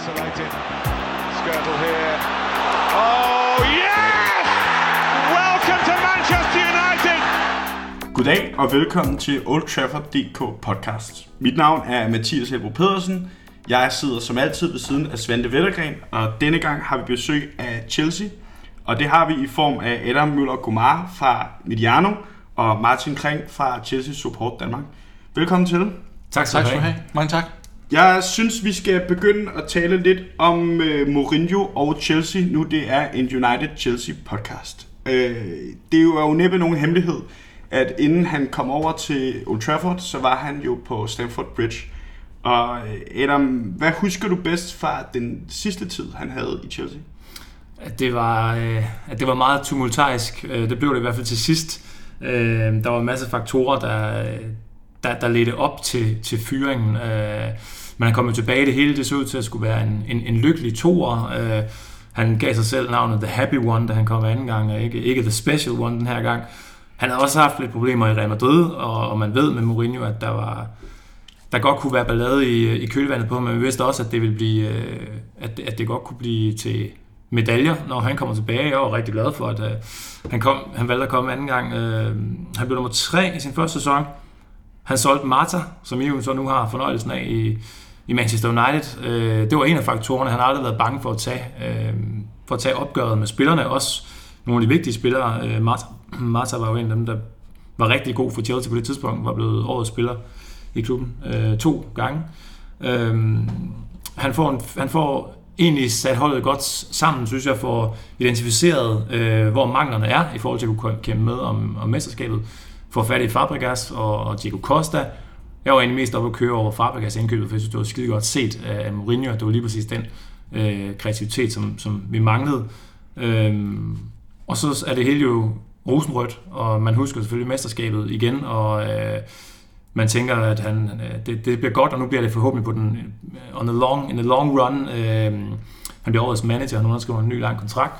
isolated. Skirtle here. Oh, yes! Welcome to Manchester United! Goddag og velkommen til Old Trafford DK podcast. Mit navn er Mathias Helbro Pedersen. Jeg sidder som altid ved siden af Svante Vettergren, og denne gang har vi besøg af Chelsea. Og det har vi i form af Adam Møller Gomar fra Mediano og Martin Kring fra Chelsea Support Danmark. Velkommen til. Tak skal du have. Mange tak. Jeg synes, vi skal begynde at tale lidt om øh, Mourinho og Chelsea. Nu det er en United-Chelsea podcast. Øh, det er jo næppe nogen hemmelighed, at inden han kom over til Old Trafford, så var han jo på Stamford Bridge. Og øh, Adam, hvad husker du bedst fra den sidste tid, han havde i Chelsea? At det var, øh, at det var meget tumultarisk. Øh, det blev det i hvert fald til sidst. Øh, Der var en masse faktorer, der, øh, der, der ledte op til, til fyringen. Øh, man er kommet tilbage. Det hele det så ud til at skulle være en, en, en lykkelig toer. Øh, Han gav sig selv navnet The Happy One, da han kom anden gang, og ikke, ikke The Special One den her gang. Han havde også haft lidt problemer i Real Madrid, og, og man ved med Mourinho, at der var, der godt kunne være ballade i, i kølvandet på, men vi vidste også, at det ville blive, øh, at, at det godt kunne blive til medaljer, når han kommer tilbage. Jeg var rigtig glad for, at øh, han, kom, han valgte at komme anden gang. Øh, han blev nummer tre i sin første sæson. Han solgte Marta, som I jo så nu har fornøjelsen af i, i Manchester United. Øh, det var en af faktorerne, han har aldrig været bange for at tage, øh, for at tage opgøret med spillerne. Også nogle af de vigtige spillere. Øh, Marta, Marta var jo en af dem, der var rigtig god for Chelsea på det tidspunkt, var blevet årets spiller i klubben øh, to gange. Øhm, han, får en, han får egentlig sat holdet godt sammen, synes jeg, for identificeret, øh, hvor manglerne er i forhold til at kunne kæmpe med om, om mesterskabet. Får fat i Fabregas og, og Diego Costa. Jeg var egentlig mest oppe at køre over Fabregas indkøbet, for jeg synes, det var skide godt set af Mourinho, det var lige præcis den øh, kreativitet, som, som vi manglede. Øhm, og så er det hele jo rosenrødt, og man husker selvfølgelig mesterskabet igen, og øh, man tænker, at han, øh, det, det bliver godt, og nu bliver det forhåbentlig på den, øh, on the long, in the long run. Øh, han bliver årets manager, og nu underskriver en ny lang kontrakt.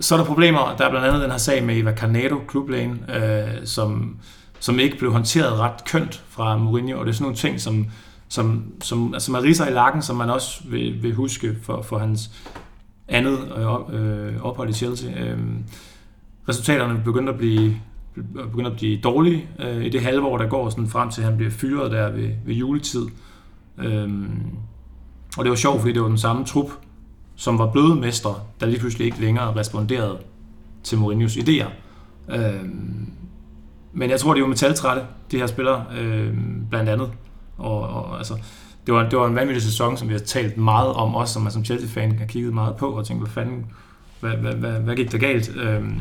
Så er der problemer. Der er blandt andet den her sag med Eva Carnado, klublægen, øh, som, som ikke blev håndteret ret kønt fra Mourinho, og det er sådan nogle ting, som, som, som, altså man riser i lakken, som man også vil, vil huske for, for hans andet øh, øh, ophold i Chelsea. Øh, resultaterne begyndte at blive begynder at blive dårlige øh, i det halve år, der går sådan frem til, at han bliver fyret der ved, ved juletid. Øhm, og det var sjovt, fordi det var den samme trup, som var bløde mestre, der lige pludselig ikke længere responderede til Mourinhos idéer. Øhm, men jeg tror, de var metaltrætte, de her spillere, øh, blandt andet. Og, og altså, det var, det var en vanvittig sæson, som vi har talt meget om, også som man som Chelsea-fan har kigget meget på, og tænkt, hvad fanden, hvad, hvad, hvad, hvad gik der galt? Øhm,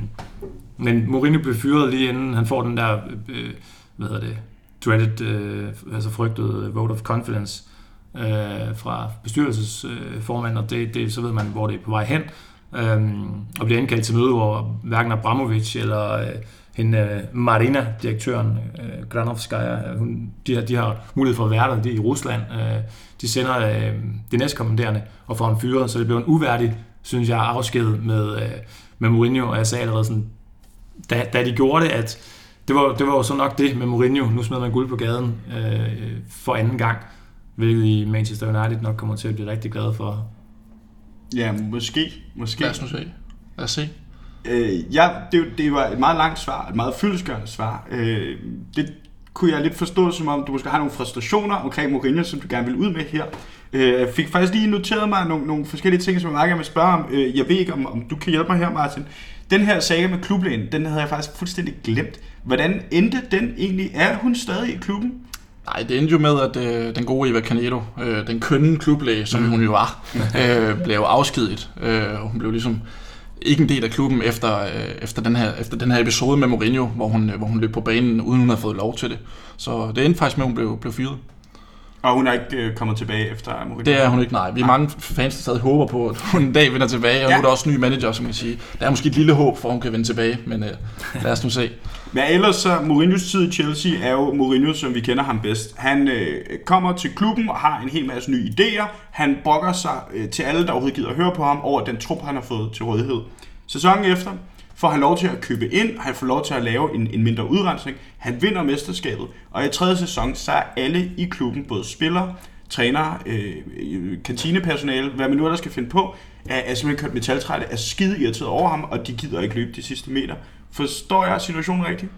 men Mourinho blev fyret lige inden han får den der, øh, hvad hedder det, dreaded, øh, altså frygtede vote of confidence øh, fra bestyrelsesformanden, og det, det, så ved man, hvor det er på vej hen. Øhm, og bliver indkaldt til møde, hvor hverken Abramovic eller øh, hende, øh, Marina, direktøren, øh, Granovskaya, hun, de, har, de har mulighed for at være der, de er i Rusland. Øh, de sender øh, det næstkommanderende og får ham fyret, så det blev en uværdig, synes jeg, afsked med, øh, med Mourinho, og jeg sagde allerede sådan, da, da de gjorde det, at det var, det var jo så nok det med Mourinho. Nu smed man guld på gaden øh, for anden gang, hvilket i Manchester United nok kommer til at blive rigtig glad for. Ja, måske. måske. Lad os nu se. Lad os se. Øh, ja, det, det var et meget langt svar, et meget fyldesgørende svar. Øh, det kunne jeg lidt forstå, som om du måske har nogle frustrationer omkring Mourinho, som du gerne vil ud med her. Øh, jeg fik faktisk lige noteret mig nogle, nogle forskellige ting, som jeg meget gerne vil spørge om. Øh, jeg ved ikke, om, om du kan hjælpe mig her, Martin. Den her saga med klublægen, den havde jeg faktisk fuldstændig glemt. Hvordan endte den egentlig? Er hun stadig i klubben? Nej, det endte jo med, at øh, den gode Eva Canedo, øh, den kønne klublæge, som hun jo var, øh, blev afskediget. Øh, hun blev ligesom ikke en del af klubben efter, øh, efter, den her, efter den her episode med Mourinho, hvor hun, øh, hvor hun løb på banen, uden hun havde fået lov til det. Så det endte faktisk med, at hun blev, blev fyret. Og hun er ikke øh, kommet tilbage efter Mourinho? Det er hun ikke, nej. Vi er mange fans, der stadig håber på, at hun en dag vender tilbage, og Ja. nu er der også ny manager, som kan sige. Der er måske et lille håb for, at hun kan vende tilbage, men øh, lad os nu se. Men ellers så, Mourinhos tid i Chelsea er jo Mourinho, som vi kender ham bedst. Han øh, kommer til klubben og har en hel masse nye idéer. Han brokker sig øh, til alle, der overhovedet gider at høre på ham, over den trup, han har fået til rådighed. Sæsonen efter får han lov til at købe ind, han får lov til at lave en, en mindre udrensning. Han vinder mesterskabet, og i tredje sæson, så er alle i klubben, både spillere, trænere, øh, kantinepersonale, hvad man nu ellers skal finde på, er, er simpelthen kørt metaltrætte, er skide irriteret over ham, og de gider ikke løbe de sidste meter. Forstår jeg situationen rigtigt?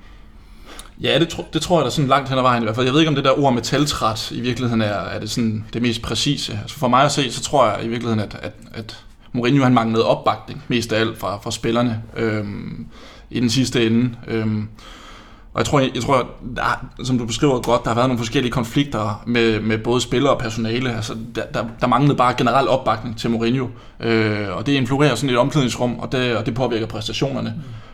Ja, det, tro, det tror jeg da sådan langt hen ad vejen i hvert fald. Jeg ved ikke, om det der ord metaltræt i virkeligheden er, er det, sådan, det mest præcise. Altså for mig at se, så tror jeg i virkeligheden, at, at, at Mourinho han manglede opbakning, mest af alt fra, fra spillerne øhm, i den sidste ende. Øhm, og jeg tror, jeg, jeg tror der, som du beskriver godt, der har været nogle forskellige konflikter med, med både spillere og personale. Altså, der, der, der manglede bare generel opbakning til Mourinho. Øh, og det influerer sådan et omklædningsrum, og det, og det påvirker præstationerne.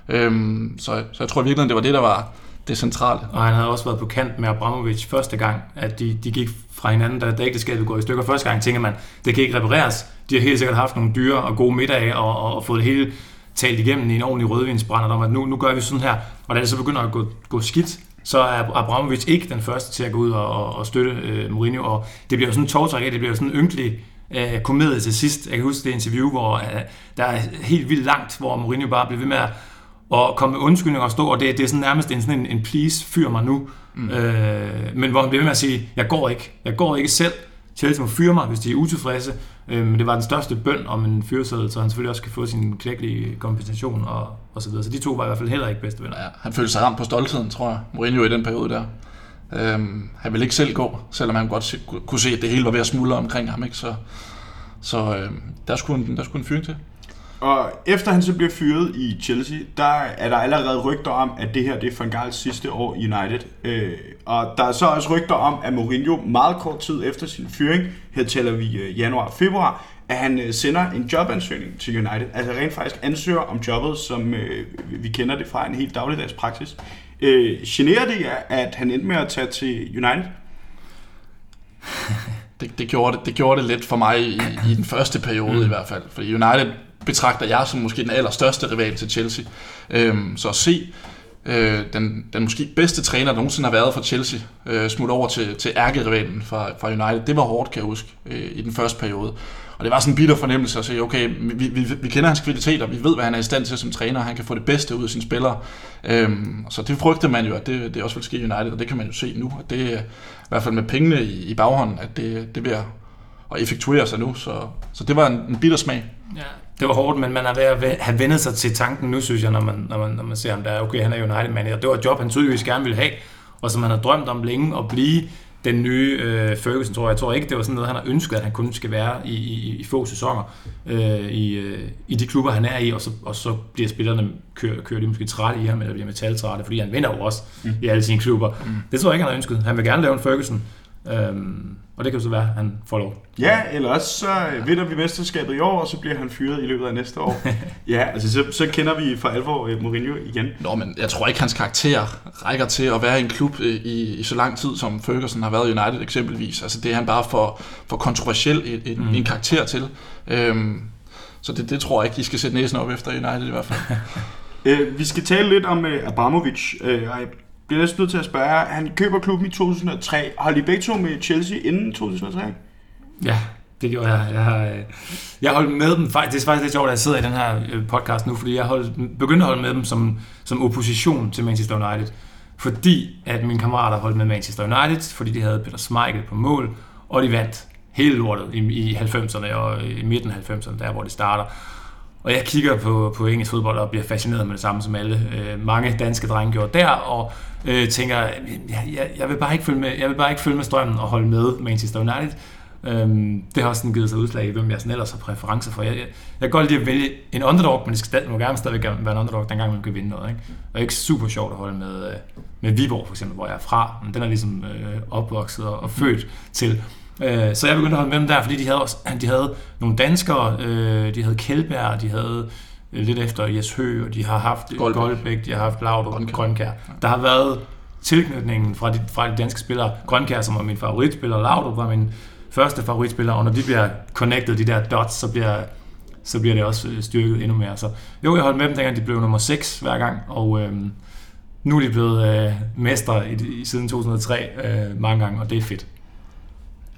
Mm. Øhm, så, så jeg tror virkelig, det var det, der var det centrale. Og han havde også været på kant med Abramovic første gang, at de, de gik fra hinanden, da, da ægteskabet går i stykker. Første gang tænker man, det kan ikke repareres. De har helt sikkert haft nogle dyre og gode middage og, og, og fået det hele talt igennem i en ordentlig rødvinsbrænder om, at nu, nu gør vi sådan her. Og da det så begynder at gå, gå skidt, så er Abramovic ikke den første til at gå ud og, og, og støtte øh, Mourinho. Og det bliver jo sådan en tårtræk, det bliver jo sådan en ynkelig øh, komedie til sidst. Jeg kan huske det interview, hvor øh, der er helt vildt langt, hvor Mourinho bare bliver ved med at og komme med undskyldninger og stå, og det, det er sådan nærmest en, sådan en, en please, fyr mig nu. Mm. Øh, men hvor han bliver ved med at sige, jeg går ikke, jeg går ikke selv. Chelsea må fyre mig, hvis de er utilfredse. Øh, men det var den største bøn om en fyreseddel, så han selvfølgelig også kan få sin klækkelige kompensation og, og så videre. Så de to var i hvert fald heller ikke bedste venner. Ja, han følte sig ramt på stoltheden, tror jeg, Mourinho i den periode der. Øhm, han ville ikke selv gå, selvom han godt se, kunne se, at det hele var ved at smuldre omkring ham. Ikke? Så, så øh, der, skulle en, der skulle en fyring til. Og efter han så bliver fyret i Chelsea, der er der allerede rygter om, at det her det er Van Gaals sidste år i United. Øh, og der er så også rygter om, at Mourinho meget kort tid efter sin fyring, her tæller vi øh, januar-februar, at han øh, sender en jobansøgning til United. Altså rent faktisk ansøger om jobbet, som øh, vi kender det fra en helt dagligdags praksis. Øh, generer det jer, at han endte med at tage til United? det, det, gjorde det, det gjorde det lidt for mig i, i den første periode mm. i hvert fald. For United betragter jeg som måske den allerstørste rival til Chelsea. Øhm, så at se øh, den, den måske bedste træner, der nogensinde har været for Chelsea, øh, smutte over til, til ærgerivalen fra, fra United, det var hårdt, kan jeg huske, øh, i den første periode. Og det var sådan en bitter fornemmelse at sige, okay, vi, vi, vi kender hans kvaliteter, vi ved, hvad han er i stand til som træner, han kan få det bedste ud af sine spillere. Øhm, så det frygtede man jo, at det, det også vil ske i United, og det kan man jo se nu, at det er i hvert fald med pengene i, i baghånden, at det, det bliver at effektuere sig nu, så, så det var en, en bitter smag. Ja, det var hårdt, men man er ved at have vendet sig til tanken nu, synes jeg, når man, når man, når man ser ham der. Okay, han er United manager. Det var et job, han tydeligvis gerne ville have, og som han har drømt om længe at blive den nye øh, Ferguson, tror jeg. Jeg tror ikke, det var sådan noget, han har ønsket, at han kun skal være i, i, i få sæsoner øh, i, øh, i de klubber, han er i, og så, og så bliver spillerne, kører, kører de måske trætte i ham, eller bliver metaltrætte, fordi han vinder jo også mm. i alle sine klubber. Mm. Det tror jeg ikke, han har ønsket. Han vil gerne lave en Ferguson. Øhm, og det kan jo så være, at han får lov. Ja, eller også så vinder vi mesterskabet i år, og så bliver han fyret i løbet af næste år. ja, altså så, så kender vi for alvor uh, Mourinho igen. Nå, men jeg tror ikke, hans karakter rækker til at være i en klub i, i, i så lang tid, som Ferguson har været i United eksempelvis. Altså det er han bare for, for kontroversiel i, i, mm. en karakter til. Øhm, så det, det tror jeg ikke, de skal sætte næsen op efter United i hvert fald. uh, vi skal tale lidt om uh, Abramovic. Uh, bliver næsten nødt til at spørge, han køber klubben i 2003. Har I begge to med Chelsea inden 2003? Ja, det gjorde jeg. Jeg har, øh, jeg holdt med dem, det er faktisk lidt sjovt, at jeg sidder i den her øh, podcast nu, fordi jeg holdt, begyndte at holde med dem som, som opposition til Manchester United. Fordi at mine kammerater holdt med Manchester United, fordi de havde Peter Schmeichel på mål, og de vandt hele lortet i, i 90'erne og i midten af 90'erne, der hvor de starter. Og jeg kigger på, på engelsk fodbold og bliver fascineret med det samme, som alle øh, mange danske drenge gjorde der, og øh, tænker, jeg, jeg, jeg, vil bare ikke følge med, jeg vil bare ikke følge med strømmen og holde med Manchester United. Øhm, det har også sådan givet sig udslag i, hvem jeg sådan ellers har præferencer for. Jeg, jeg, jeg kan godt lide at vælge en underdog, men det skal må gerne stadigvæk være en underdog, dengang man kan vinde noget. Ikke? Og det er ikke super sjovt at holde med, øh, med Viborg for eksempel, hvor jeg er fra. Men den er ligesom øh, opvokset og, og født til. Øh, så jeg begyndte at holde med dem der, fordi de havde, også, de havde nogle danskere, øh, de havde Kjeldberg, de havde øh, lidt efter Jes Hø, og de har haft Goldbæk, Goldbæk de har haft Laudrup og Grønkær. Der har været tilknytningen fra de, fra de danske spillere. Grønkær, som var min favoritspiller, Laudrup var min første favoritspiller, og når de bliver connected, de der dots, så bliver, så bliver det også øh, styrket endnu mere. Så jo, jeg holdt med dem, dengang de blev nummer 6 hver gang, og øh, nu er de blevet øh, mestre i, i, siden 2003 øh, mange gange, og det er fedt.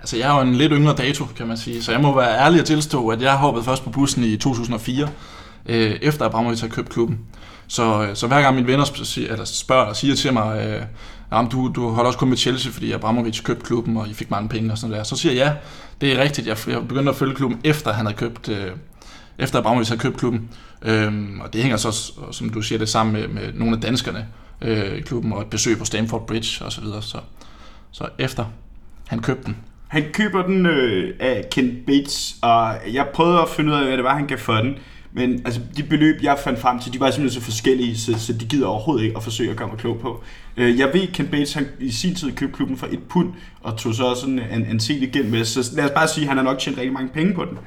Altså, jeg er jo en lidt yngre dato, kan man sige, så jeg må være ærlig at tilstå, at jeg hoppede først på bussen i 2004, øh, efter Abramovic havde købt klubben. Så, øh, så hver gang mine venner spørger, eller spørger og siger til mig, øh, jamen, du, du holder også kun med Chelsea, fordi Abramovic købte klubben, og I fik mange penge og sådan der. Så siger jeg, ja, det er rigtigt. Jeg, jeg begyndte at følge klubben, efter han havde købt, øh, efter Abramovic havde købt klubben. Øhm, og det hænger så, som du siger, det sammen med, med nogle af danskerne øh, i klubben, og et besøg på Stamford Bridge og så videre. Så, så efter han købte den. Han køber den øh, af Ken Bates, og jeg prøvede at finde ud af, hvad det var, han gav for den. Men altså, de beløb, jeg fandt frem til, de var simpelthen så forskellige, så, så de gider overhovedet ikke at forsøge at gøre mig klog på. Øh, jeg ved, Ken Bates han i sin tid købte klubben for et pund, og tog så også en, en, en igen med, så lad os bare sige, at han har nok tjent rigtig mange penge på den.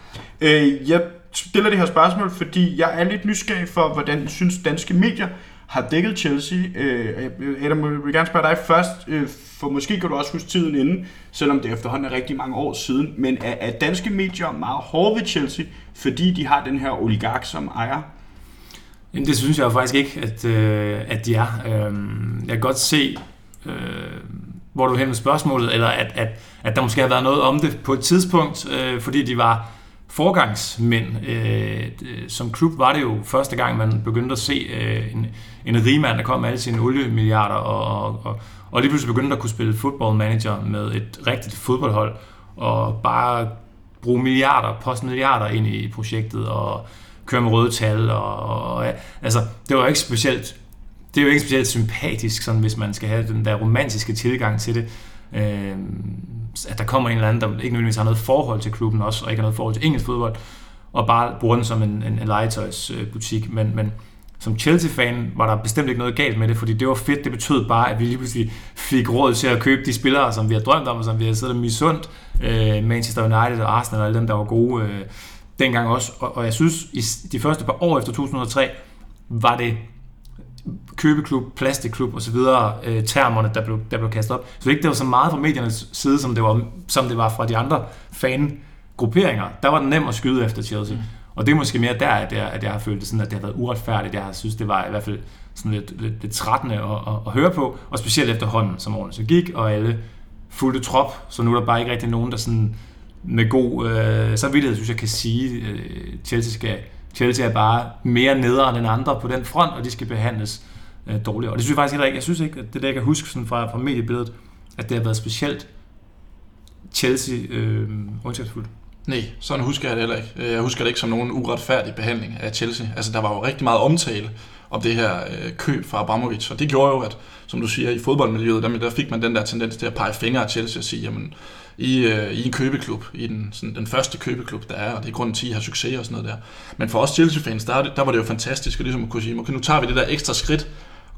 Øh, jeg stiller det her spørgsmål, fordi jeg er lidt nysgerrig for, hvordan synes danske medier har dækket Chelsea. Øh, Adam, jeg vil gerne spørge dig først, øh, for måske kan du også huske tiden inden, selvom det efterhånden er rigtig mange år siden, men er, er danske medier meget hårde ved Chelsea, fordi de har den her oligark som ejer? Jamen, det synes jeg faktisk ikke, at, øh, at de er. Øh, jeg kan godt se, øh, hvor du hen med spørgsmålet, eller at, at, at der måske har været noget om det på et tidspunkt, øh, fordi de var forgangsmænd. Øh, som klub var det jo første gang, man begyndte at se øh, en, en rigmand, der kom med alle sine oliemilliarder, og, og, og lige pludselig begyndte at kunne spille football manager med et rigtigt fodboldhold, og bare bruge milliarder, poste milliarder ind i projektet, og køre med røde tal, og, og altså, det var ikke specielt det er jo ikke specielt sympatisk, sådan, hvis man skal have den der romantiske tilgang til det. Øh, at der kommer en eller anden, der ikke nødvendigvis har noget forhold til klubben også, og ikke har noget forhold til engelsk fodbold, og bare bruger den som en, en, en legetøjsbutik. Men, men som Chelsea-fan var der bestemt ikke noget galt med det, fordi det var fedt. Det betød bare, at vi lige pludselig fik råd til at købe de spillere, som vi har drømt om, og som vi har siddet og misundt. Øh, Manchester United og Arsenal og alle dem, der var gode øh, dengang også. Og, og jeg synes, i de første par år efter 2003, var det købeklub, plastikklub osv., øh, termerne, der blev, der blev kastet op. Så ikke det var så meget fra mediernes side, som det var, som det var fra de andre fan-grupperinger. Der var den nem at skyde efter Chelsea. Mm. Og det er måske mere der, at jeg, at jeg har følt det sådan, at det har været uretfærdigt. Jeg har synes, det var i hvert fald sådan lidt, lidt, lidt trættende at, at, at, høre på, og specielt efterhånden, som årene så gik, og alle fulgte trop, så nu er der bare ikke rigtig nogen, der sådan med god øh, samvittighed, synes jeg, kan sige, øh, Chelsea skal Chelsea er bare mere nederen end andre på den front, og de skal behandles øh, dårligere. Og det synes jeg faktisk ikke, jeg synes ikke, at det der, jeg kan huske sådan fra, fra mediebilledet, at det har været specielt Chelsea øh, ondskabsfuldt. Nej, sådan husker jeg det heller ikke. Øh, jeg husker det ikke som nogen uretfærdig behandling af Chelsea. Altså, der var jo rigtig meget omtale om det her øh, køb fra Abramovic, og det gjorde jo, at, som du siger, i fodboldmiljøet, der, der fik man den der tendens til at pege fingre af Chelsea og sige, jamen, i, øh, i en købeklub, i den, sådan, den første købeklub, der er, og det er grunden til, at I har succes og sådan noget der. Men for os Chelsea-fans, der, der var det jo fantastisk at, ligesom at kunne sige, okay, nu tager vi det der ekstra skridt,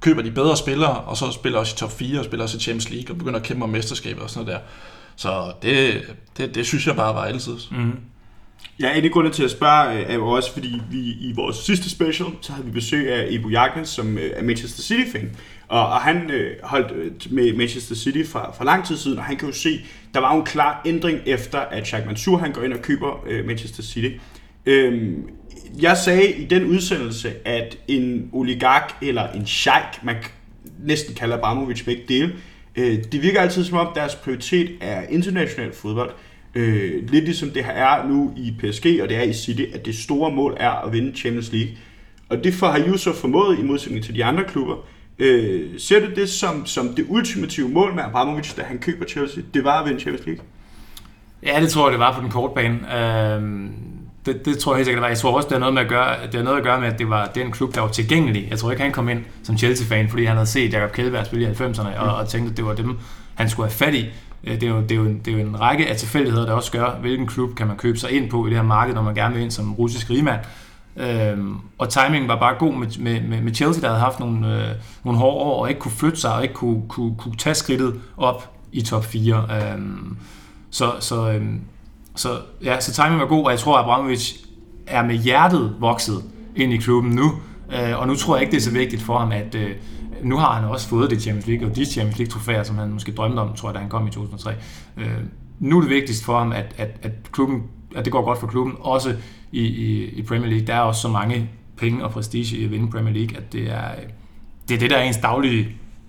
køber de bedre spillere, og så spiller også i top 4, og spiller også i Champions League, og begynder at kæmpe om mesterskabet og sådan noget der. Så det, det, det synes jeg bare var altid. Mm-hmm. Ja, en af grunde til at spørge øh, er jo også, fordi vi i vores sidste special, så havde vi besøg af Ibu Jagnes, som øh, er Manchester City-fan. Og, og han øh, holdt øh, med Manchester City fra, for lang tid siden, og han kan jo se, der var jo en klar ændring efter, at Sheikh Mansour han går ind og køber øh, Manchester City. Øhm, jeg sagde i den udsendelse, at en oligark eller en sheik, man næsten kalder Abramovic begge dele, øh, det virker altid som om deres prioritet er international fodbold. Øh, lidt ligesom det her er nu i PSG, og det er i City, at det store mål er at vinde Champions League. Og det får har så formået i modsætning til de andre klubber. Øh, ser du det som, som det ultimative mål med Abramovic, da han køber Chelsea? Det var at vinde Champions League? Ja, det tror jeg, det var på den korte bane. Øh, det, det tror jeg helt sikkert, det var. Jeg tror også, det har noget, med at gøre, det har noget at gøre med, at det var den klub, der var tilgængelig. Jeg tror ikke, han kom ind som Chelsea-fan, fordi han havde set Jakob Kjellberg spille i 90'erne, og, og tænkte, at det var dem, han skulle have fat i. Øh, det er, jo, det, er jo en, det er jo en række af tilfældigheder, der også gør, hvilken klub kan man købe sig ind på i det her marked, når man gerne vil ind som russisk rigmand. Øhm, og timingen var bare god med, med, med Chelsea, der havde haft nogle, øh, nogle hårde år, og ikke kunne flytte sig, og ikke kunne, kunne, kunne tage skridtet op i top 4. Øhm, så, så, øhm, så, ja, så timingen var god, og jeg tror, at Abramovic er med hjertet vokset ind i klubben nu, øh, og nu tror jeg ikke, det er så vigtigt for ham, at øh, nu har han også fået det Champions League, og de Champions League trofæer, som han måske drømte om, tror jeg, da han kom i 2003. Øh, nu er det vigtigst for ham, at, at, at, klubben, at det går godt for klubben, også i, i, i Premier League. Der er også så mange penge og prestige i at vinde Premier League, at det er det, er det der er ens daglige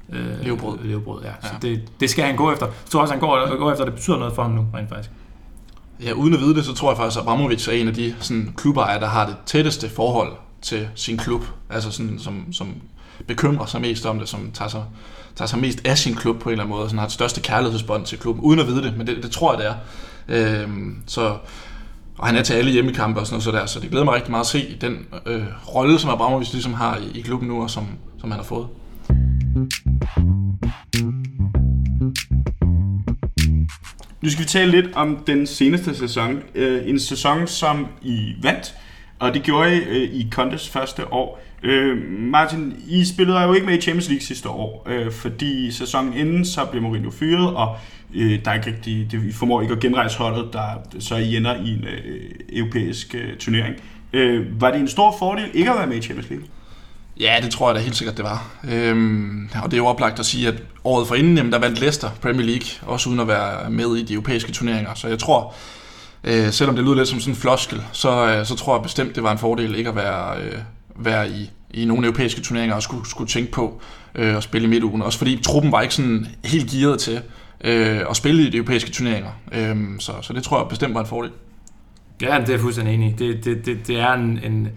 øh, levebrød. levebrød ja. ja. Så det, det skal han gå efter. Jeg tror også, han går, går efter, det betyder noget for ham nu, rent faktisk. Ja, uden at vide det, så tror jeg faktisk, at Abramovic er en af de sådan, klubejere, der har det tætteste forhold til sin klub, altså sådan, som, som bekymrer sig mest om det, som tager sig, tager sig mest af sin klub på en eller anden måde, og sådan har det største kærlighedsbånd til klubben, uden at vide det, men det, det tror jeg, det er. Øhm, så, og han er til alle hjemmekampe og sådan noget så der, så det glæder mig rigtig meget at se den øh, rolle, som Abramovic ligesom har i, i klubben nu, og som, som han har fået. Nu skal vi tale lidt om den seneste sæson. Øh, en sæson, som I vandt, og det gjorde I øh, i Contes første år. Øh, Martin, I spillede jo ikke med i Champions League sidste år, øh, fordi sæsonen inden så blev Mourinho fyret, og øh, der er ikke rigtig, det, I formår ikke at genrejse holdet, der, så I ender i en øh, europæisk øh, turnering. Øh, var det en stor fordel ikke at være med i Champions League? Ja, det tror jeg da helt sikkert, det var. Øhm, og det er jo oplagt at sige, at året forinden, jamen, der vandt Leicester Premier League, også uden at være med i de europæiske turneringer. Så jeg tror, øh, selvom det lyder lidt som sådan en floskel, så, øh, så tror jeg bestemt, det var en fordel ikke at være, øh, være i, i nogle europæiske turneringer og skulle, skulle tænke på øh, at spille i midtugen. Også fordi truppen var ikke sådan helt gearet til øh, at spille i de europæiske turneringer. Øh, så, så det tror jeg bestemt var en fordel. Ja, det er jeg fuldstændig enig i. Det, det, det, det er en, en,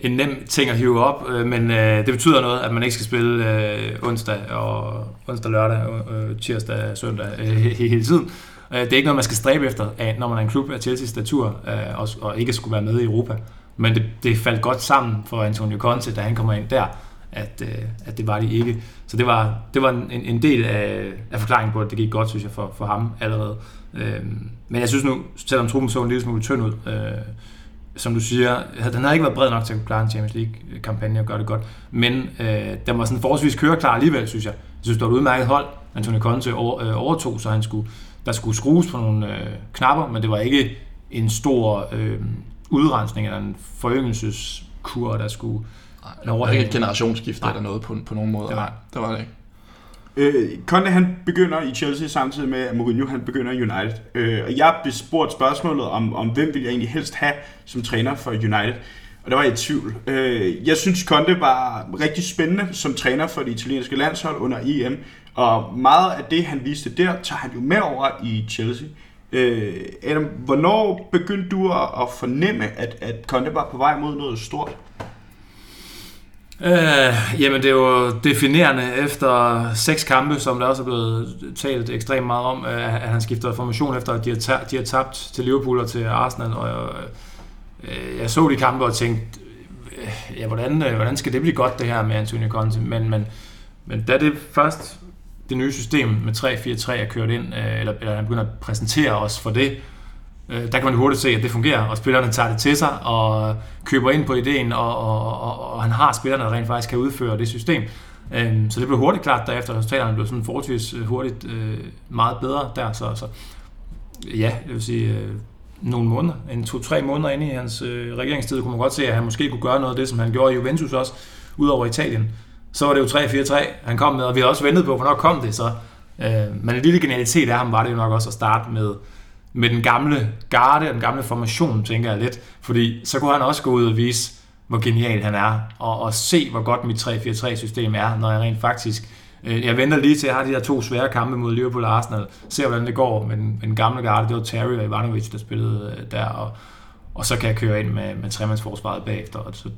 en nem ting at hive op, øh, men øh, det betyder noget, at man ikke skal spille øh, onsdag og onsdag, lørdag, øh, øh tirsdag, søndag øh, hele tiden. Øh, det er ikke noget, man skal stræbe efter, når man er en klub af Chelsea's statur øh, og, og ikke skulle være med i Europa. Men det, det faldt godt sammen for Antonio Conte, da han kommer ind der, at, øh, at det var de ikke. Så det var, det var en, en del af, af forklaringen på, at det gik godt, synes jeg, for, for ham allerede. Øh, men jeg synes nu, selvom truppen så en lille smule tynd ud, øh, som du siger, den har ikke været bred nok til at klare en Champions League-kampagne og gøre det godt. Men øh, den var sådan forholdsvis køreklar alligevel, synes jeg. Jeg synes, det var et udmærket hold. Antonio Conte over, øh, overtog, så han skulle, der skulle skrues på nogle øh, knapper, men det var ikke en stor øh, udrensning eller en foryngelseskur, der skulle Nej, var ikke et generationsskifte eller noget på, på nogen måde. Det var, Nej, det var det ikke. Øh, Conte han begynder i Chelsea samtidig med, at Mourinho han begynder i United. Øh, og jeg blev spurgt spørgsmålet om, om, hvem vil jeg egentlig helst have som træner for United. Og der var jeg i tvivl. Øh, jeg synes, Conte var rigtig spændende som træner for det italienske landshold under EM. Og meget af det, han viste der, tager han jo med over i Chelsea. Øh, Adam, hvornår begyndte du at fornemme, at, at Conte var på vej mod noget stort? Øh, jamen det er jo definerende efter seks kampe, som der også er blevet talt ekstremt meget om, øh, at han skifter formation efter, at de har, tabt, de har tabt til Liverpool og til Arsenal. Og jeg, øh, jeg så de kampe og tænkte, øh, ja, hvordan, øh, hvordan skal det blive godt det her med Antonio Conte? Men, men, men da det først det nye system med 3-4-3 er kørt ind, øh, eller, eller han begynder at præsentere os for det, Øh, der kan man hurtigt se, at det fungerer, og spillerne tager det til sig og køber ind på ideen, og, og, og, og han har spillerne, der rent faktisk kan udføre det system. Øh, så det blev hurtigt klart, derefter resultaterne blev sådan forholdsvis øh, hurtigt øh, meget bedre der. Så, så ja, jeg vil sige, øh, nogle måneder, en to-tre måneder inde i hans øh, regeringstid, kunne man godt se, at han måske kunne gøre noget af det, som han gjorde i Juventus også, ud over Italien. Så var det jo 3-4-3, han kom med, og vi har også ventet på, hvornår kom det så. men en lille genialitet af ham var det jo nok også at starte med med den gamle garde og den gamle formation, tænker jeg lidt. Fordi så kunne han også gå ud og vise, hvor genial han er, og, og se, hvor godt mit 3-4-3-system er, når jeg rent faktisk... Øh, jeg venter lige til, at jeg har de her to svære kampe mod Liverpool og Arsenal, se hvordan det går med den, med den gamle garde. Det var Terry og Ivanovic, der spillede øh, der, og, og så kan jeg køre ind med, med tremandsforsvaret bagefter. Og, så,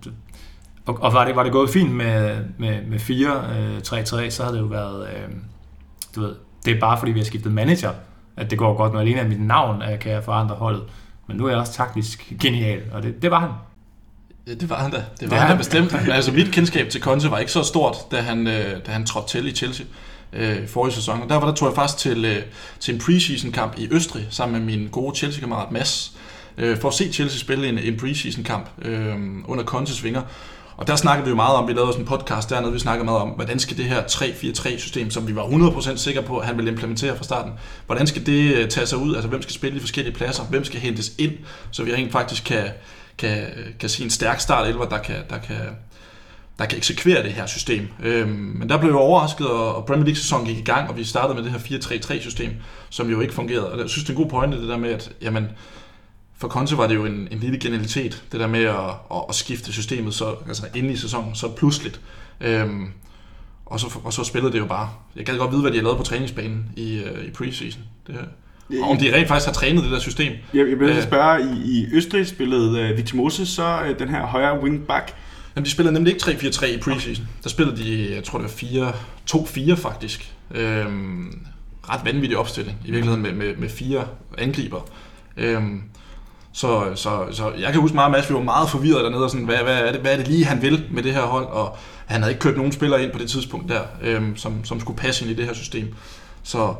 og, og var, det, var det gået fint med, med, med 4-3-3, øh, så havde det jo været... Øh, du ved, det er bare fordi, vi har skiftet manager, at det går godt, når alene af mit navn at kan jeg forandre holdet. Men nu er jeg også taktisk genial, og det, det var han. Ja, det var han da. Det var det han da bestemt. altså mit kendskab til Conte var ikke så stort, da han, øh, da han trådte til i Chelsea øh, forrige sæson. Og derfor der tog jeg faktisk til, øh, til en preseason kamp i Østrig, sammen med min gode Chelsea-kammerat Mads, øh, for at se Chelsea spille en, en preseason kamp øh, under Contes vinger. Og der snakkede vi jo meget om, vi lavede også en podcast dernede, vi snakkede meget om, hvordan skal det her 3-4-3-system, som vi var 100% sikre på, at han ville implementere fra starten, hvordan skal det øh, tage sig ud? Altså, hvem skal spille i forskellige pladser? Hvem skal hentes ind, så vi rent faktisk kan, kan, kan se en stærk start eller der kan, der kan, der kan eksekvere det her system. Øhm, men der blev jeg overrasket, og Premier League-sæsonen gik i gang, og vi startede med det her 4-3-3-system, som jo ikke fungerede. Og jeg synes, det er en god pointe, det der med, at jamen, for Conte var det jo en, en lille genialitet, det der med at, at, at skifte systemet så, altså inde i sæsonen så pludseligt. Øhm, og, så, og så spillede det jo bare. Jeg kan godt vide, hvad de har lavet på træningsbanen i, uh, i preseason. Det, og om de rent faktisk har trænet det der system. Jeg, jeg vil øh, spørge, i, i Østrig spillede uh, Victor Moses så uh, den her højre wingback, Jamen, de spillede nemlig ikke 3-4-3 i preseason. Der spillede de, jeg tror det var 4, 2-4 faktisk. Øhm, ret vanvittig opstilling, i virkeligheden med, med, med fire angriber. Øhm, så, så, så jeg kan huske meget, Mads, vi var meget forvirret dernede, og sådan, hvad, hvad, er det, hvad er det lige, han vil med det her hold, og han havde ikke kørt nogen spillere ind på det tidspunkt der, øhm, som, som skulle passe ind i det her system. Så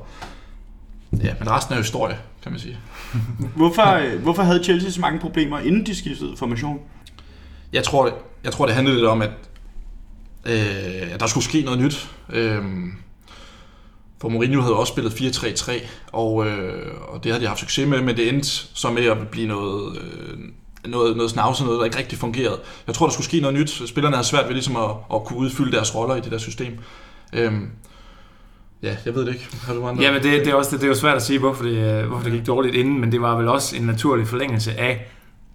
ja, men resten er historie, kan man sige. Hvorfor, øh, hvorfor havde Chelsea så mange problemer, inden de skiftede formation? Jeg tror, det, jeg tror, det handlede lidt om, at, øh, at der skulle ske noget nyt. Øh, for Mourinho havde også spillet 4-3-3, og, øh, og det havde de haft succes med, men det endte så med at blive noget, øh, noget, noget snavset, noget, der ikke rigtig fungerede. Jeg tror, der skulle ske noget nyt. Spillerne havde svært ved ligesom at, at kunne udfylde deres roller i det der system. Øhm, Ja, jeg ved det ikke. Har du andre? Ja, men det, det, er også, det, det er jo svært at sige, hvorfor det, øh, hvorfor det gik dårligt inden, men det var vel også en naturlig forlængelse af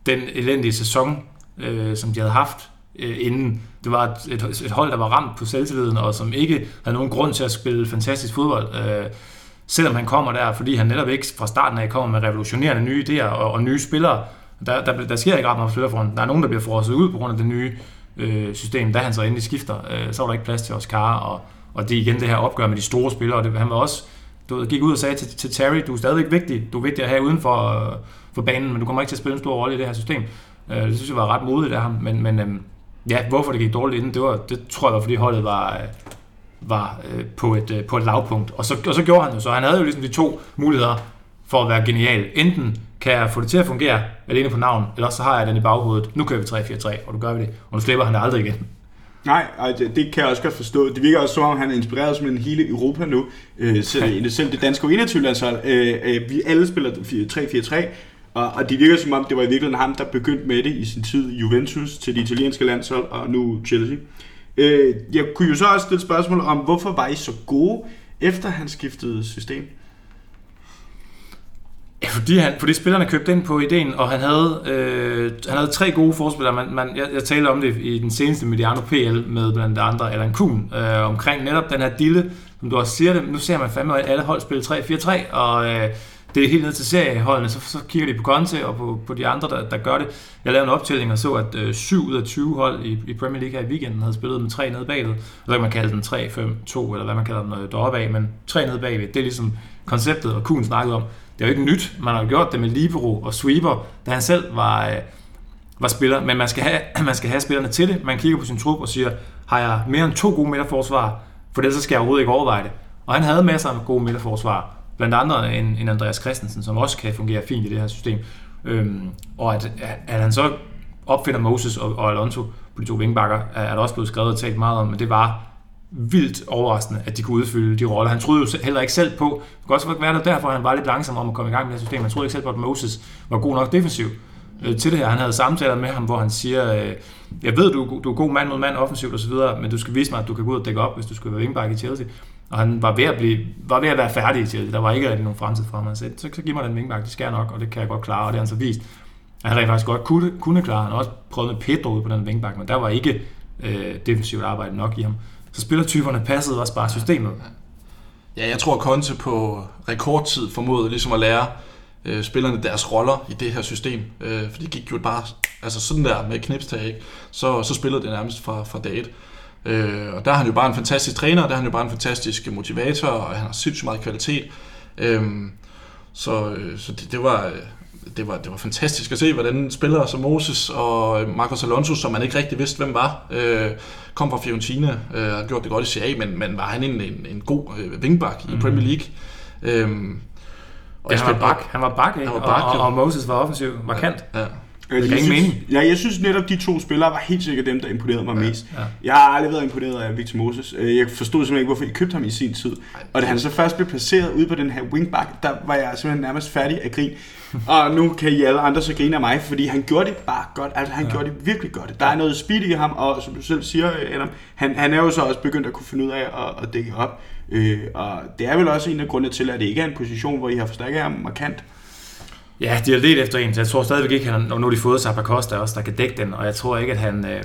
den elendige sæson, øh, som de havde haft øh, inden. Det var et, et, et hold, der var ramt på selvtilliden, og som ikke havde nogen grund til at spille fantastisk fodbold. Øh, selvom han kommer der, fordi han netop ikke fra starten af kommer med revolutionerende nye idéer og, og nye spillere. Der, der, der sker ikke ret meget på foran. Der er nogen, der bliver frosset ud på grund af det nye øh, system. Da han så endelig skifter, øh, så var der ikke plads til Oscar, og, og det er igen det her opgør med de store spillere. Det, han var også du ved, gik ud og sagde til, til Terry, du er stadigvæk vigtig. Du er vigtig at have uden for, øh, for banen, men du kommer ikke til at spille en stor rolle i det her system. Øh, det synes jeg var ret modigt af ham, men, men øh, ja, hvorfor det gik dårligt inden, det, var, det tror jeg var, fordi holdet var, øh, var øh, på, et, øh, på et lavpunkt. Og så, og så gjorde han jo så. Han havde jo ligesom de to muligheder for at være genial. Enten kan jeg få det til at fungere alene på navn, eller så har jeg den i baghovedet. Nu kører vi 3-4-3, og du gør vi det. Og nu slipper han det aldrig igen. Nej, det, det kan jeg også godt forstå. Det virker også som om, han er inspireret som en hele Europa nu. Øh, selv, selv det danske U21-landshold. Øh, øh, vi alle spiller 3-4-3, og, og det virker som om, det var i virkeligheden ham, der begyndte med det i sin tid Juventus til det italienske landshold, og nu Chelsea. Øh, jeg kunne jo så også stille spørgsmål om, hvorfor var I så gode, efter han skiftede system? Ja, fordi, han, fordi spillerne købte ind på ideen, og han havde, øh, han havde tre gode forspillere. Man, man, jeg, jeg talte om det i den seneste Mediano PL med blandt andre Alan Kuhn, øh, omkring netop den her dille, som du også siger det. Nu ser man fandme, at alle hold spiller 3-4-3, og øh, det er helt ned til serieholdene, så, så kigger de på Conte og på, på de andre, der, der gør det. Jeg lavede en optælling og så, at øh, 7 ud af 20 hold i, i Premier League her i weekenden havde spillet med 3 nede bagved. Så kan man kalde den 3-5-2, eller hvad man kalder den øh, deroppe af, men 3 nede bagved, det er ligesom konceptet, og Kuhn snakkede om. Det er jo ikke nyt, man har gjort det med Libero og Sweeper, da han selv var, øh, var spiller, men man skal, have, man skal have spillerne til det. Man kigger på sin trup og siger, har jeg mere end to gode midterforsvar, for ellers skal jeg overhovedet ikke overveje det. Og han havde masser af gode midterforsvar, blandt andre en, en Andreas Christensen, som også kan fungere fint i det her system. Øhm, og at, at han så opfinder Moses og, og Alonso på de to vingbakker, er, er der også blevet skrevet og talt meget om, men det var vildt overraskende, at de kunne udfylde de roller. Han troede jo heller ikke selv på, det kan også være derfor, han var lidt langsom om at komme i gang med det system. Han troede ikke selv på, at Moses var god nok defensiv øh, til det her. Han havde samtaler med ham, hvor han siger, øh, jeg ved, du, du er god mand mod mand offensivt osv., men du skal vise mig, at du kan gå ud og dække op, hvis du skal være wingback i Chelsea. Og han var ved at, blive, var ved at være færdig i Chelsea. Der var ikke rigtig nogen fremtid for ham. Han sagde, så, så giv mig den wingback, det skal jeg nok, og det kan jeg godt klare, og det har han så vist. At han rent faktisk godt kunne, kunne klare. Han har også prøvet med Pedro ud på den wingback, men der var ikke øh, defensivt arbejde nok i ham. Så spillertyperne passede også bare systemet. Ja, jeg tror, at Conte på rekordtid formåede ligesom at lære øh, spillerne deres roller i det her system. Øh, for det gik jo bare altså sådan der med knipstag, ikke? Så, så spillede det nærmest fra, fra dag et. Øh, og der er han jo bare en fantastisk træner, der er han jo bare en fantastisk motivator, og han har sindssygt meget kvalitet. Øh, så øh, så det, det var... Det var, det var fantastisk at se, hvordan spillere som Moses og Marcos Alonso, som man ikke rigtig vidste, hvem var, øh, kom fra Fiorentina øh, og gjort det godt i CA, men, men var han en, en, en god øh, wingback i mm. Premier League. Øh, og ja, han var bak, han var bak, ikke? Han var bak, og, og, og Moses var offensiv, markant. Ja, ja. Det giver ingen mening. Ja, jeg synes netop, de to spillere var helt sikkert dem, der imponerede mig ja, mest. Ja. Jeg har aldrig været imponeret af Victor Moses. Øh, jeg forstod simpelthen ikke, hvorfor I købte ham i sin tid. Og da han så først blev placeret ude på den her wingback, der var jeg simpelthen nærmest færdig af grin. og nu kan I alle andre så grine af mig, fordi han gjorde det bare godt. Altså, han ja. gjorde det virkelig godt. Der er noget speed i ham, og som du selv siger, Adam, han, han er jo så også begyndt at kunne finde ud af at, at dække op. Øh, og det er vel også en af grundene til, at det ikke er en position, hvor I har forstærket ham markant. Ja, de har let efter en, så jeg tror stadigvæk ikke, at han, nu de fået sig Costa også, der kan dække den, og jeg tror ikke, at han øh,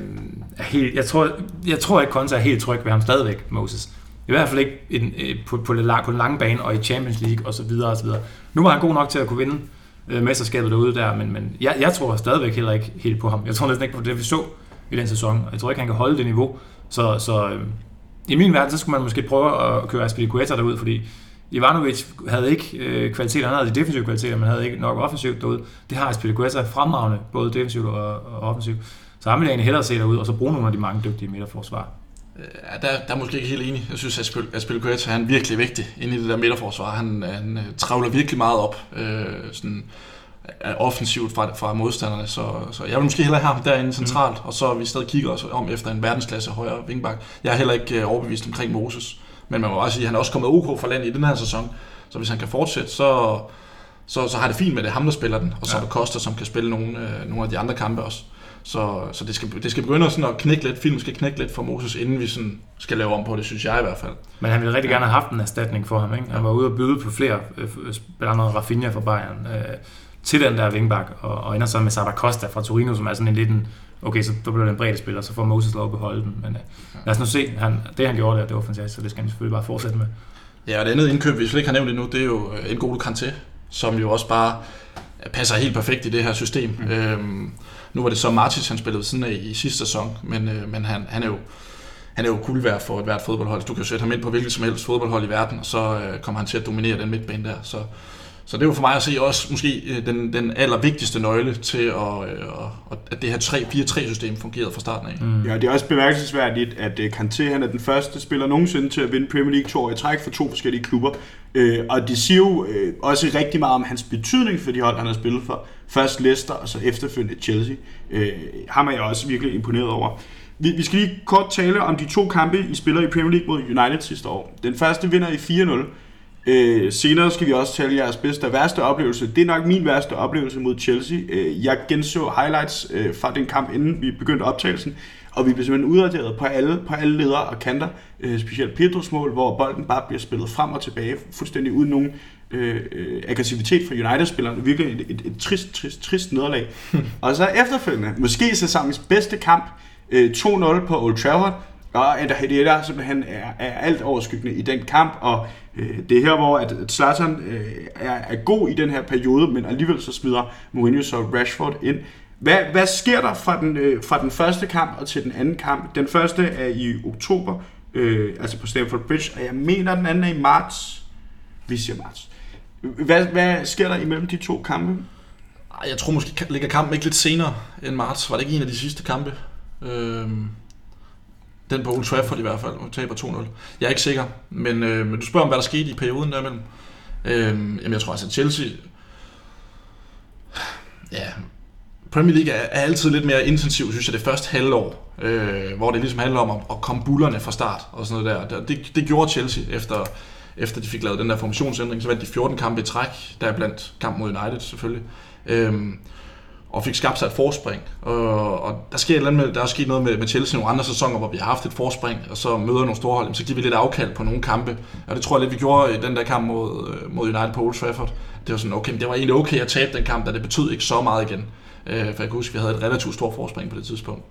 er helt, jeg tror, jeg tror ikke, Konta er helt tryg ved ham stadigvæk, Moses. I hvert fald ikke en, øh, på, på, lang, på den lange bane og i Champions League og så videre og så videre. Nu var han god nok til at kunne vinde øh, mesterskabet derude der, men, men jeg, jeg tror stadigvæk heller ikke helt på ham. Jeg tror næsten ikke på det, vi så i den sæson. Jeg tror ikke, han kan holde det niveau. Så, så øh, i min verden, så skulle man måske prøve at køre Aspilicueta derud, fordi Ivanovic havde ikke øh, kvaliteter, han havde de defensive kvaliteter, men havde ikke nok offensivt derude. Det har Aspilicueta fremragende, både defensivt og, og offensivt. Så han vil jeg egentlig hellere se derud, og så bruge nogle af de mange dygtige midterforsvar. Ja, der, der er måske ikke helt enig. Jeg synes, at Aspilicueta er virkelig vigtig inde i det der midterforsvar. Han, han øh, travler virkelig meget op øh, sådan, offensivt fra, fra modstanderne, så, så jeg vil måske hellere have ham derinde centralt, mm. og så vi stadig kigger os om efter en verdensklasse højre vingbak. Jeg er heller ikke øh, overbevist omkring Moses, men man må også sige, at han er også kommet OK for land i den her sæson, så hvis han kan fortsætte, så, så, så har det fint med det ham, der spiller den, og så ja. er det Koster, som kan spille nogle, øh, nogle af de andre kampe også. Så, så det, skal, det skal begynde sådan at knække lidt, filmen skal knække lidt for Moses, inden vi sådan skal lave om på det, synes jeg i hvert fald. Men han ville rigtig gerne have haft en erstatning for ham, ikke? Han var ude og byde på flere, øh, blandt andet Rafinha fra Bayern, øh, til den der vingbak, og, og ender så med Sara Costa fra Torino, som er sådan en liten, okay, så der bliver det en bredde spiller, så får Moses lov at beholde den. Men øh, lad os nu se, han, det han gjorde der, det var fantastisk, så det skal han selvfølgelig bare fortsætte med. Ja, og det andet indkøb, vi slet ikke har nævnt endnu, det er jo en øh, god Kanté, som jo også bare passer helt perfekt i det her system. Mm. Øhm, nu var det så Martins, han spillede sådan af i sidste sæson, men, øh, men han, han er jo han er jo kul værd for et hvert fodboldhold. Du kan sætte ham ind på hvilket som helst fodboldhold i verden, og så øh, kommer han til at dominere den midtbane der. Så, så det er jo for mig at se også måske øh, den, den allervigtigste nøgle til, at, øh, at det her 3-4-3-system fungerede fra starten af. Mm. Ja, det er også bemærkelsesværdigt, at øh, Kanté han er den første spiller nogensinde til at vinde Premier League to år i træk for to forskellige klubber. Og det siger jo også rigtig meget om hans betydning for de hold, han har spillet for. Først Leicester, og så efterfølgende Chelsea. Ham er jeg også virkelig imponeret over. Vi, vi skal lige kort tale om de to kampe, I spiller i Premier League mod United sidste år. Den første vinder I 4-0. Øh, senere skal vi også tale jeres bedste og værste oplevelse. Det er nok min værste oplevelse mod Chelsea. Øh, jeg genså highlights øh, fra den kamp, inden vi begyndte optagelsen, og vi blev simpelthen udraderet på alle, på alle ledere og kanter. Øh, specielt Pedros mål, hvor bolden bare bliver spillet frem og tilbage, fuldstændig uden nogen øh, øh aggressivitet fra United-spillerne. Virkelig et, et, et trist, trist, trist nederlag. og så efterfølgende, måske sæsonens bedste kamp, øh, 2-0 på Old Trafford, og Ender Hedera simpelthen er, er alt overskyggende i den kamp, og øh, det er her, hvor at Zlatan øh, er, er god i den her periode, men alligevel så smider Mourinho så Rashford ind. Hvad, hvad sker der fra den, øh, fra den første kamp og til den anden kamp? Den første er i oktober, øh, altså på Stamford Bridge, og jeg mener, den anden er i marts. Vi siger marts. Hvad, hvad sker der imellem de to kampe? Jeg tror måske ligger kampen ikke lidt senere end marts. Var det ikke en af de sidste kampe? Øh... Den på Old Trafford i hvert fald, og taber 2-0. Jeg er ikke sikker, men, øh, men du spørger om, hvad der skete i perioden der imellem. Øh, jamen jeg tror altså, at Chelsea... Ja, Premier League er, er altid lidt mere intensiv, synes jeg, det første halvår, øh, hvor det ligesom handler om at, at komme bullerne fra start og sådan noget der. Det, det gjorde Chelsea efter, efter de fik lavet den der formationsændring, så vandt de 14 kampe i træk, der er blandt kamp mod United selvfølgelig. Øh, og fik skabt sig et forspring. Og, og der, sker et eller andet med, der er sket noget med, med Chelsea nogle andre sæsoner, hvor vi har haft et forspring, og så møder nogle store hold, så giver vi lidt afkald på nogle kampe. Og det tror jeg lidt, vi gjorde i den der kamp mod, øh, mod United på Old Trafford. Det var sådan, okay, men det var egentlig okay at tabe den kamp, da det betød ikke så meget igen. Øh, for jeg kan huske, vi havde et relativt stort forspring på det tidspunkt.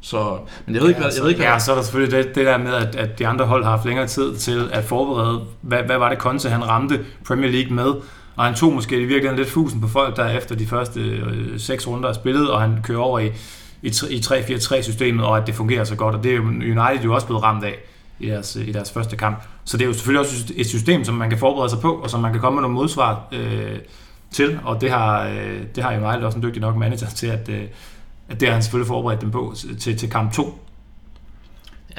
Så, men jeg ved ikke, hvad, jeg ved ikke, hvad... Ja, så er der selvfølgelig det, det der med, at, at de andre hold har haft længere tid til at forberede, hvad, hvad var det Conte, han ramte Premier League med, og han tog måske i virkeligheden lidt fusen på folk, der efter de første øh, seks runder er spillet, og han kører over i, i, i 3-4-3-systemet, og at det fungerer så godt. Og det er jo United jo også blevet ramt af i deres, øh, i deres første kamp. Så det er jo selvfølgelig også et system, som man kan forberede sig på, og som man kan komme med nogle modsvar øh, til. Og det har, øh, det har United også en dygtig nok manager til, at, øh, at det har han selvfølgelig forberedt dem på til, til kamp 2.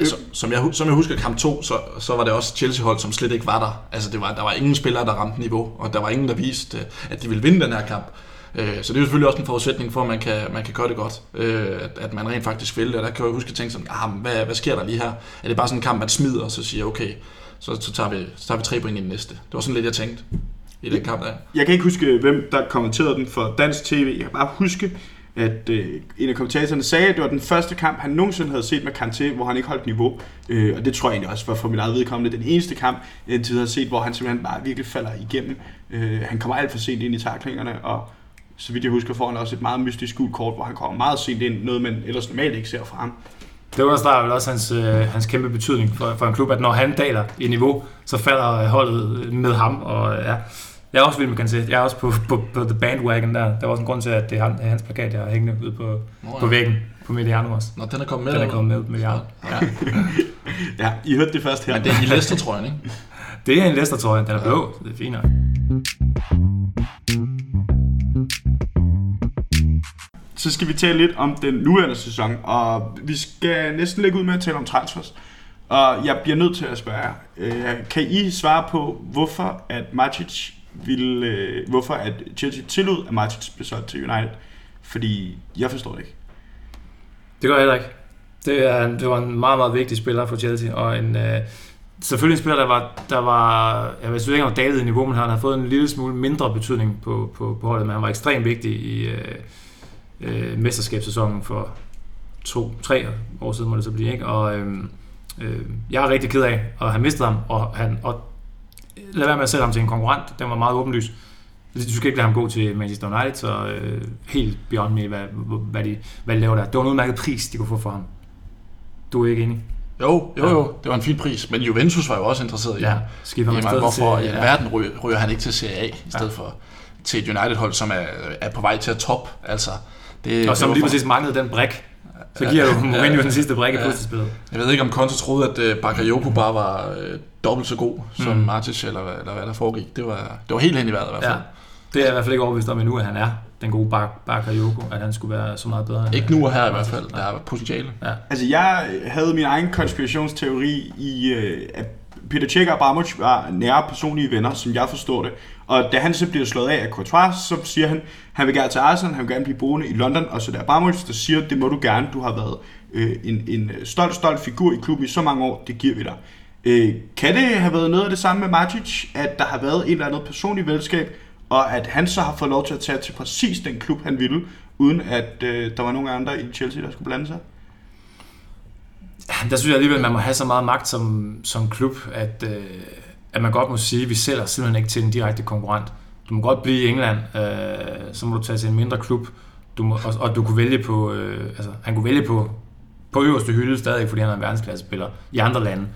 Ja, som, jeg, som jeg husker kamp 2, så, så var det også Chelsea-hold, som slet ikke var der. Altså, det var, der var ingen spillere, der ramte niveau, og der var ingen, der viste, øh, at de ville vinde den her kamp. Øh, så det er jo selvfølgelig også en forudsætning for, at man kan, man kan gøre det godt. Øh, at, at man rent faktisk vil det. Og der kan jeg huske at tænke sådan, ah, hvad, hvad sker der lige her? Er det bare sådan en kamp, man smider, og så siger, okay, så, så, tager, vi, så tager vi tre point i den næste. Det var sådan lidt, jeg tænkte i den kamp der. Jeg kan ikke huske, hvem der kommenterede den for dansk tv. Jeg kan bare huske, at øh, en af kommentatorerne sagde, at det var den første kamp, han nogensinde havde set med Kanté, hvor han ikke holdt niveau. Øh, og det tror jeg egentlig også var for mit eget vedkommende den eneste kamp, jeg indtil har set, hvor han simpelthen bare virkelig falder igennem. Øh, han kommer alt for sent ind i taklingerne, og så vidt jeg husker, får han også et meget mystisk gult kort, hvor han kommer meget sent ind, noget man ellers normalt ikke ser fra ham. Det understreger vel også hans, øh, hans kæmpe betydning for, for en klub, at når han daler i niveau, så falder holdet med ham, og ja, jeg er også vild med Kanté. Jeg er også på, på, på The Bandwagon der. Der var også en grund til, at det er hans plakat, jeg har hængende ude på, oh, ja. på væggen. på Mediano også. Nå, den er kommet med. Den er kommet med Mediano. Ja. Ja, I hørte det først her. Men det er i Leicester-trøjen, ikke? Det er en Leicester-trøje, den er blå, så det er fint nok. Så skal vi tale lidt om den nuværende sæson, og vi skal næsten lægge ud med at tale om transfers. Og jeg bliver nødt til at spørge jer, øh, kan I svare på, hvorfor at Matic ville, øh, hvorfor at Chelsea tillod, at Matic blev solgt til United? Fordi jeg forstår det ikke. Det gør jeg heller ikke. Det, er, det var en meget, meget vigtig spiller for Chelsea, og en, øh, selvfølgelig en spiller, der var, der var jeg ved ikke, om David i niveau, men han har fået en lille smule mindre betydning på, på, på holdet, men han var ekstremt vigtig i øh, øh, mesterskabssæsonen for to, tre år siden, må det så blive, ikke? Og øh, øh, jeg er rigtig ked af at have mistet ham, og, han, og lad være med at sætte ham til en konkurrent, den var meget åbenlys. Du skal ikke lade ham gå til Manchester United, så øh, helt beyond me, hvad, hvad, de, hvad de laver der. Det var en udmærket pris, de kunne få for ham. Du er ikke enig? Jo, jo, jo. Det var en fin pris. Men Juventus var jo også interesseret i Ja, ham. skifter man Jamen, hvorfor til- i alverden ryger, ryger han ikke til Serie A, i stedet for til et United-hold, som er, er på vej til at top. Altså, det, Og som det lige præcis manglede den brik. Så giver du Mourinho den sidste brik i Ja. puslespillet. Jeg ved ikke, om Conte troede, at uh, Bakayoko bare var uh, dobbelt så god som Mm. Martic, eller, hvad- eller hvad der foregik. Det var, det var helt hen i vejret i hvert Ja. fald. Det er jeg i hvert fald ikke overbevist om endnu, at han er den gode Bak Bakayoko, at han skulle være så meget bedre. end- Ikke nu og her i hvert fald. Der er potentiale. Altså, jeg havde min egen konspirationsteori i, øh, at Peter Cech og Abramovic var nære personlige venner, som jeg forstår det. Og da han så bliver slået af af Courtois, så siger han, han vil gerne til Arsenal, han vil gerne blive boende i London, og så der Abramovic, der siger, det må du gerne, du har været øh, en, en øh, stolt, stolt figur i klubben i så mange år, det giver vi dig. Øh, kan det have været noget af det samme med Matic, at der har været et eller andet personligt venskab, og at han så har fået lov til at tage til præcis den klub, han ville, uden at øh, der var nogen andre i Chelsea, der skulle blande sig? Der synes jeg alligevel, at man må have så meget magt som, som klub, at, øh, at man godt må sige, at vi sælger simpelthen ikke til en direkte konkurrent. Du må godt blive i England, øh, så må du tage til en mindre klub, du må, og, og du kunne vælge på, øh, altså, han kunne vælge på, på øverste hylde stadig, fordi han er en verdensklassespiller i andre lande.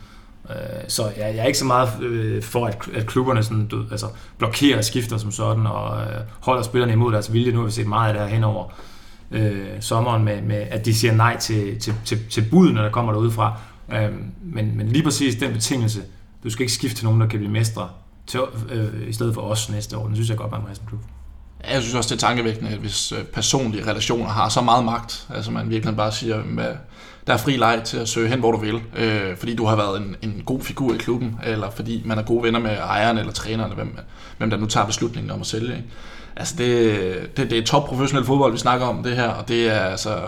Øh, så jeg, jeg er ikke så meget øh, for, at, at klubberne sådan, du, altså, blokerer skifter som sådan, og øh, holder spillerne imod deres vilje. Nu har vi set meget af det her henover øh, sommeren, med, med, at de siger nej til, til, til, til bud, når der kommer derud fra. Øh, men, men lige præcis den betingelse, du skal ikke skifte til nogen, der kan blive mestre, til, øh, i stedet for os næste år. Den synes jeg godt, man må have som klub. Ja, Jeg synes også, det er tankevækkende, at hvis øh, personlige relationer har så meget magt, altså man virkelig bare siger, at der er fri leg til at søge hen, hvor du vil, øh, fordi du har været en, en god figur i klubben, eller fordi man er gode venner med ejeren eller træneren, eller hvem, hvem der nu tager beslutningen om at sælge. Ikke? Altså det, det, det er top professionel fodbold, vi snakker om det her, og det er altså,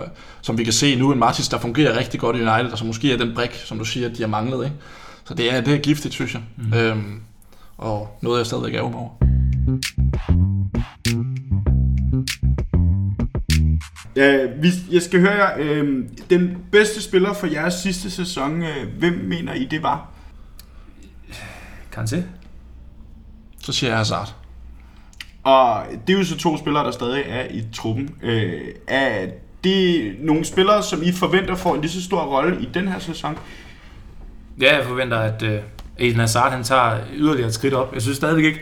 som vi kan se nu, en Martis, der fungerer rigtig godt i United, og som måske er den brik, som du siger, de har manglet. Ikke? Så det er, det er giftigt, synes jeg. Mm. Øhm, og noget, jeg stadigvæk er over. Ja, vi, jeg skal høre jer, øh, den bedste spiller for jeres sidste sæson, øh, hvem mener I det var? Kan se? Så siger jeg Hazard. Og det er jo så to spillere, der stadig er i truppen. Øh, er det nogle spillere, som I forventer får en lige så stor rolle i den her sæson? Ja, jeg forventer, at øh, Eden Hazard han tager yderligere et skridt op. Jeg synes stadigvæk ikke,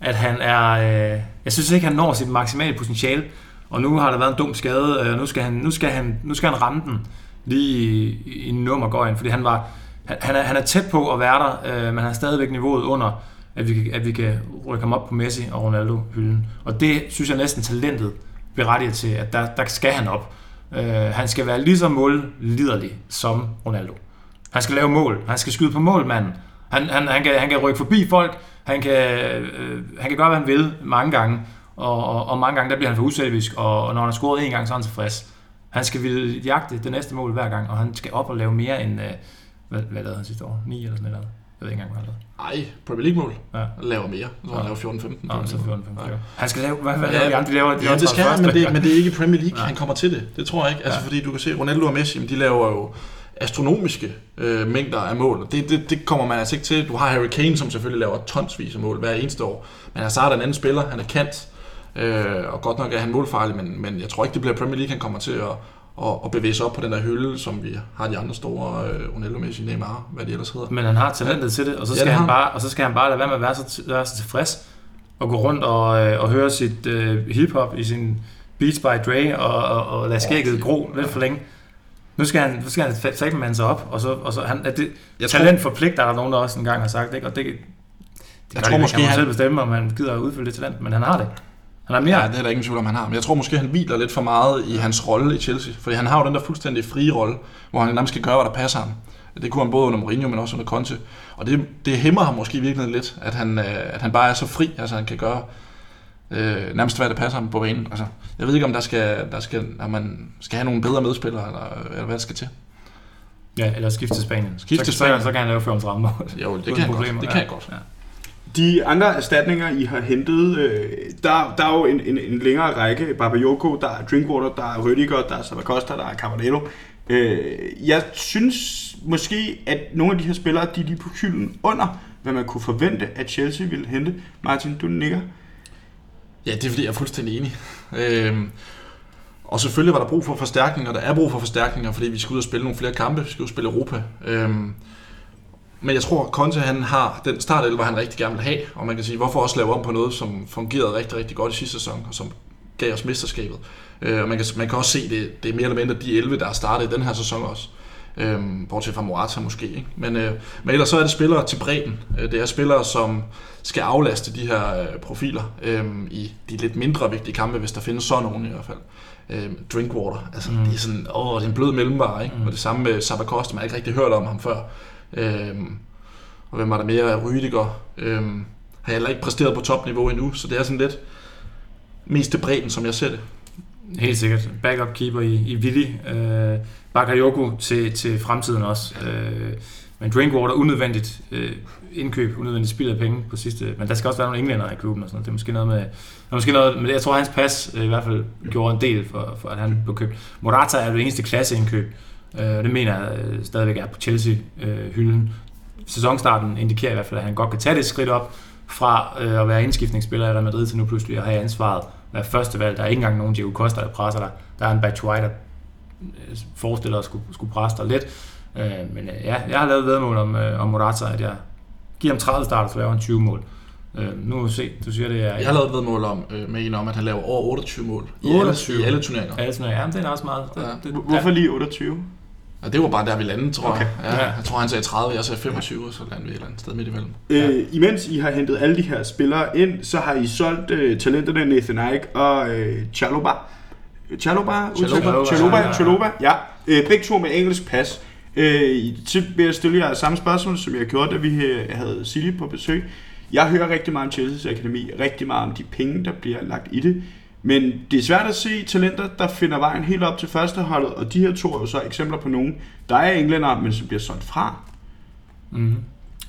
at han er... Øh, jeg synes ikke, han når sit maksimale potentiale. Og nu har der været en dum skade, øh, og øh, nu skal han, nu skal han, nu skal han ramme den lige i, i nummergøjen, fordi han var... Han, han, er, han er tæt på at være der, øh, men han er stadigvæk niveauet under, at vi, kan- at vi kan rykke ham op på Messi og Ronaldo-hylden. Og det synes jeg næsten talentet berettiger til, at der, der skal han op. Øh, han skal være lige så målliderlig som Ronaldo. Han skal lave mål. Han skal skyde på mål, manden. Han, han, han, kan, han kan rykke forbi folk. Han kan, øh, han kan gøre, hvad han vil mange gange. Og, og, og mange gange, der bliver han for uselvisk. Og, og når han har scoret en gang, så er han tilfreds. Han skal ville jagte det næste mål hver gang, og han skal op og lave mere end... Øh, hvad, hvad lavede han sidste år? 9 eller sådan noget? Jeg ved ikke engang, hvad han lavede. Ej, Premier League-mål. Ja. Han laver mere. Så han Ja. laver 14-15. Nå, så 14, 15, Ja. Han skal lave... Hvad, hvad Ja, laver de andre? De laver, de Ja, det skal han, men det, men det er ikke Premier League, Nej. han kommer til det. Det tror jeg ikke. Altså, Ja. fordi du kan se, Ronaldo og Messi, de laver jo astronomiske øh, mængder af mål. Det, det, det kommer man altså ikke til. Du har Harry Kane, som selvfølgelig laver tonsvis af mål hver eneste år. Men Hazard er en anden spiller. Han er kant. Øh, og godt nok er han målfarlig, men, men jeg tror ikke, det bliver Premier League, han kommer til at, at, at bevæge sig op på den der hylde, som vi har de andre store, øh, Ronaldo, Messi, Neymar, hvad de ellers hedder. Men han har talentet til det, og så Ja, skal, det ja, han, han. bare, og så skal han bare lade være med at være så, være så tilfreds og gå rundt og, øh, og høre sit øh, hiphop i sin Beats by Dre og, og, og lade skægget gro lidt for længe. Nu skal han, nu skal han fandme mande sig op, og så, og så han, at det, Jeg tror- talent forpligter, er der nogen, der også engang har sagt, ikke? Og det, det Jeg tror de, måske, han- selv bestemme, om han gider at udfylde det talent, men han har det. Han har mere. Ja, det er der ingen tvivl om, han har. Men jeg tror måske, han hviler lidt for meget i hans rolle i Chelsea. Fordi han har jo den der fuldstændig frie rolle, hvor han nærmest skal gøre, hvad der passer ham. Det kunne han både under Mourinho, men også under Conte. Og det, det hæmmer ham måske i virkeligheden lidt, at han, øh, at han bare er så fri. Altså han kan gøre øh, nærmest hvad der passer ham på banen. Altså, jeg ved ikke, om der skal, der skal, om man skal have nogle bedre medspillere, eller, eller hvad der skal til. Ja, eller skifte til Spanien. Skifte til Spanien. Så, kan han lave 35 mål. Jo, det kan han godt. Det kan jeg godt. Ja. De andre erstatninger, I har hentet, øh, der, der er jo en, en, en længere række. Bakayoko, der er Drinkwater, der er Rødiger, der er Sabacosta, der er Carbonello. Øh, jeg synes måske, at nogle af de her spillere, de er lige på hylden under, hvad man kunne forvente, at Chelsea ville hente. Martin, du nikker. Ja, det er fordi, jeg er fuldstændig enig. Øhm, og selvfølgelig var der brug for forstærkninger, der er brug for forstærkninger, fordi vi skal ud og spille nogle flere kampe, vi skal ud og spille Europa. Øhm, men jeg tror, at Conte han har den startelver, han rigtig gerne vil have, og man kan sige, hvorfor også lave om på noget, som fungerede rigtig, rigtig godt i sidste sæson, og som gav os mesterskabet. Øh, og man kan, man kan også se, det, det er mere eller mindre de 11, der er startet i den her sæson også. Øhm, bortset fra Morata måske. Ikke? Men, øh, men ellers så er det spillere til bredden. Øh, Det er spillere, som skal aflaste de her øh, profiler øh, i de lidt mindre vigtige kampe, hvis der findes sådan nogen i hvert fald. Øh, Drinkwater, altså mm. det er sådan, åh, det er en blød mellemvare, ikke? Mm. Og det samme med Sabacosta, man har ikke rigtig hørt om ham før. Øhm, og hvem var der mere? Rydiger. Øhm, har heller ikke præsteret på topniveau endnu, så det er sådan lidt mest til bredden, som jeg ser det. Helt sikkert. Backup keeper i, i Willi. Øh, Bakayoko til, til fremtiden også. Øh, men Drinkwater unødvendigt øh, indkøb, unødvendigt spild af penge på sidste. Men der skal også være nogle englænder i klubben og sådan noget. Det er måske noget med... Der er måske noget, men jeg tror, at hans pas øh, i hvert fald gjorde en del for, for at han blev købt. Morata er det eneste klasseindkøb. Øh, det mener jeg øh, stadigvæk er på Chelsea-hylden. Sæsonstarten indikerer i hvert fald, at han godt kan tage det skridt op fra øh, at være indskiftningsspiller i Real Madrid til nu pludselig at have ansvaret være første valg. Der er ikke engang nogen Diego Costa, der presser dig. Der er en Batshuayi, der øh, forestiller at skulle, skulle presse dig lidt. Øh, men øh, ja, jeg har lavet vedmål om, øh, om Morata, at jeg giver ham 30 starter, så laver han 20 mål. Øh, nu må vi se, du siger det er... Jeg har lavet et vedmål om, øh, med en om, at han laver over 28 mål i 28. alle, i alle turneringer. Ja, sådan, ja, men det er også meget. Det, Ja. det, Hvor- Hvorfor lige 28? Og det var bare der, vi landede, tror Okay. jeg. Ja, Ja. jeg tror, han sagde 30, jeg sagde 25, og så landede vi et eller andet sted midt imellem. Øh, imens I har hentet alle de her spillere ind, så har I solgt øh, talenterne Nathan Ike og øh, Chaloba. Chaloba? Chaloba, Ja. Chaloba, ja. Øh, begge to med engelsk pas. Øh, så vil jeg stille jer samme spørgsmål, som jeg gjorde, da vi øh, havde Silje på besøg. Jeg hører rigtig meget om Chelsea's Akademi, rigtig meget om de penge, der bliver lagt i det. Men det er svært at se talenter, der finder vejen helt op til førsteholdet, og de her to er jo så eksempler på nogen, der er englænder, men som bliver solgt fra. Mm.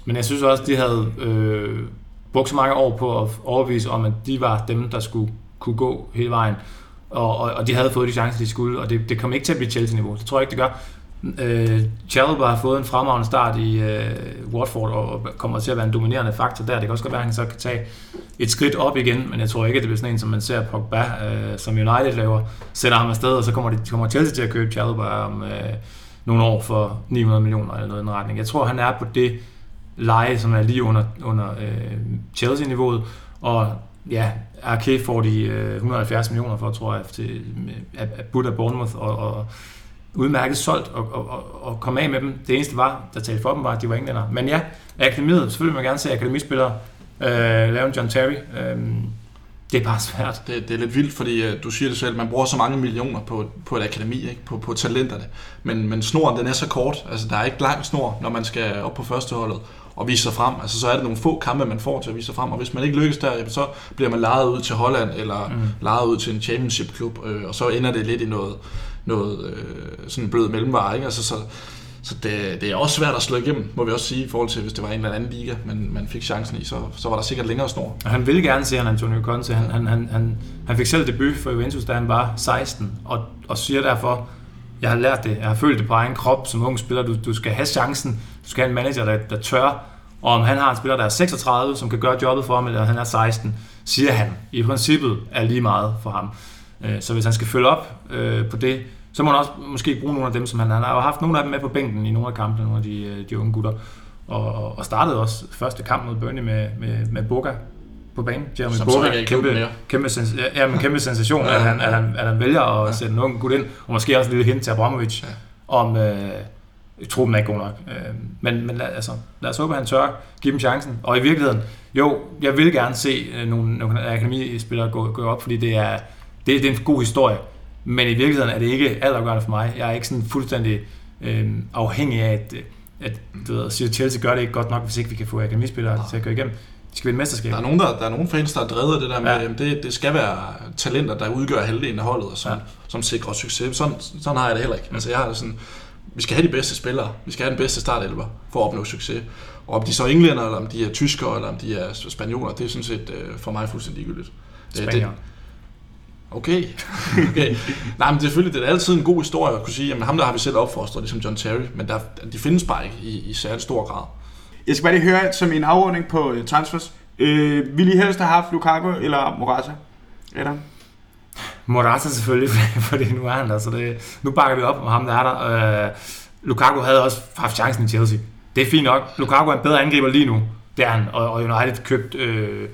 Men jeg synes også, de havde øh, brugt så mange år på at overbevise om, at de var dem, der skulle kunne gå hele vejen. Og, og, og de havde fået de chancer, de skulle, og det, det kom ikke til at blive Chelsea-niveau. Det tror jeg ikke, det gør. Øh, Chalobah har fået en fremragende start i øh, Watford og kommer til at være en dominerende faktor der. Det kan også godt være, at han så kan tage et skridt op igen, men jeg tror ikke, at det bliver sådan en, som man ser Pogba, øh, som United laver, sætter ham afsted, og så kommer, de, kommer Chelsea til at købe Chalobah om øh, nogle år for 900 millioner eller noget i den retning. Jeg tror, han er på det leje, som er lige under, under øh, Chelsea-niveauet, og ja, Arke får de øh, 170 millioner for, tror jeg, til, at, at Buddha Bournemouth, og, og udmærket solgt og, og, og, og komme af med dem. Det eneste var, der talte for dem, var, at de var englænder. Men ja, akademiet, selvfølgelig vil man gerne se akademispillere øh, lave en John Terry. Øh, det er bare svært. Det, det er lidt vildt, fordi uh, du siger det selv, man bruger så mange millioner på, på et akademi, ikke? På, på talenterne. Men, men snoren, den er så kort. Altså, der er ikke lang snor, når man skal op på førsteholdet og vise sig frem. Altså, så er det nogle få kampe, man får til at vise sig frem. Og hvis man ikke lykkes der, så bliver man lejet ud til Holland, eller mm. lejet ud til en championship-klub, øh, og så ender det lidt i noget, noget øh, sådan blød mellemvare. Ikke? Altså, så, så det, det er også svært at slå igennem, må vi også sige, i forhold til, hvis det var en eller anden liga, men man fik chancen i, så, så var der sikkert længere snor. Og han ville gerne se han Antonio Conte. Han, han, han, han, han fik selv debut for Juventus, da han var 16, og, og siger derfor, jeg har lært det, jeg har følt det på egen krop som ung spiller, du, du skal have chancen, du skal have en manager, der, der tør, og om han har en spiller, der er 36, som kan gøre jobbet for ham, eller han er 16, siger han, i princippet er lige meget for ham. Øh, så hvis han skal følge op øh, på det, så må han også måske bruge nogle af dem, som han, han har jo haft nogle af dem med på bænken i nogle af kampene, nogle af de, øh, de unge gutter. Og, og startede også første kamp mod Burnley med, med, med Boga på banen. Jeremy Som Boga, er kæmpe, kæmpe, sens, ja, ja, men kæmpe sensation, at, han, at, han, at han vælger at sætte en ung gut ind, og måske også lidt hint til Abramovic. om øh, truppen er ikke god nok. Øh, men men lad, altså, lad os håbe, at han tør give dem chancen. Og i virkeligheden, jo, jeg vil gerne se øh, nogle, nogle akademispillere gå, gå op, fordi det er, det, det er en god historie. Men i virkeligheden er det ikke altafgørende for mig. Jeg er ikke sådan fuldstændig øh, afhængig af, at, at du ved, siger, Chelsea gør det ikke godt nok, hvis ikke vi kan få akademispillere til at gå igennem. De skal vinde mesterskab. Der er nogen, der, der er nogen fans, der er drevet af det der med, Ja. ja. det, det skal være talenter, der udgør halvdelen af holdet, og som, Ja. ja. som sikrer succes. Sådan, sådan har jeg det heller ikke. Altså, jeg har det sådan, vi skal have de bedste spillere. Vi skal have den bedste startelver for at opnå succes. Og om de så er englænder, eller om de er tyskere, eller om de er spanioler, det er sådan set øh, for mig fuldstændig ligegyldigt. Det- det- Spanier. Okay. okay. Nej, men selvfølgelig, det er altid en god historie at kunne sige, at ham der har vi selv opfostret, ligesom John Terry, men der, de findes bare ikke i, i særlig stor grad. Jeg skal bare lige høre som en afrunding på øh, transfers. Øh, ville I helst have haft Lukaku eller Morata? Adam? Morata selvfølgelig, fordi- fordi nu er han der, så det, nu bakker vi op om ham, der er der. Øh, Lukaku havde også haft chancen i Chelsea. Det er fint nok. Lukaku er en bedre angriber lige nu. Det er han, og, og United købt øh,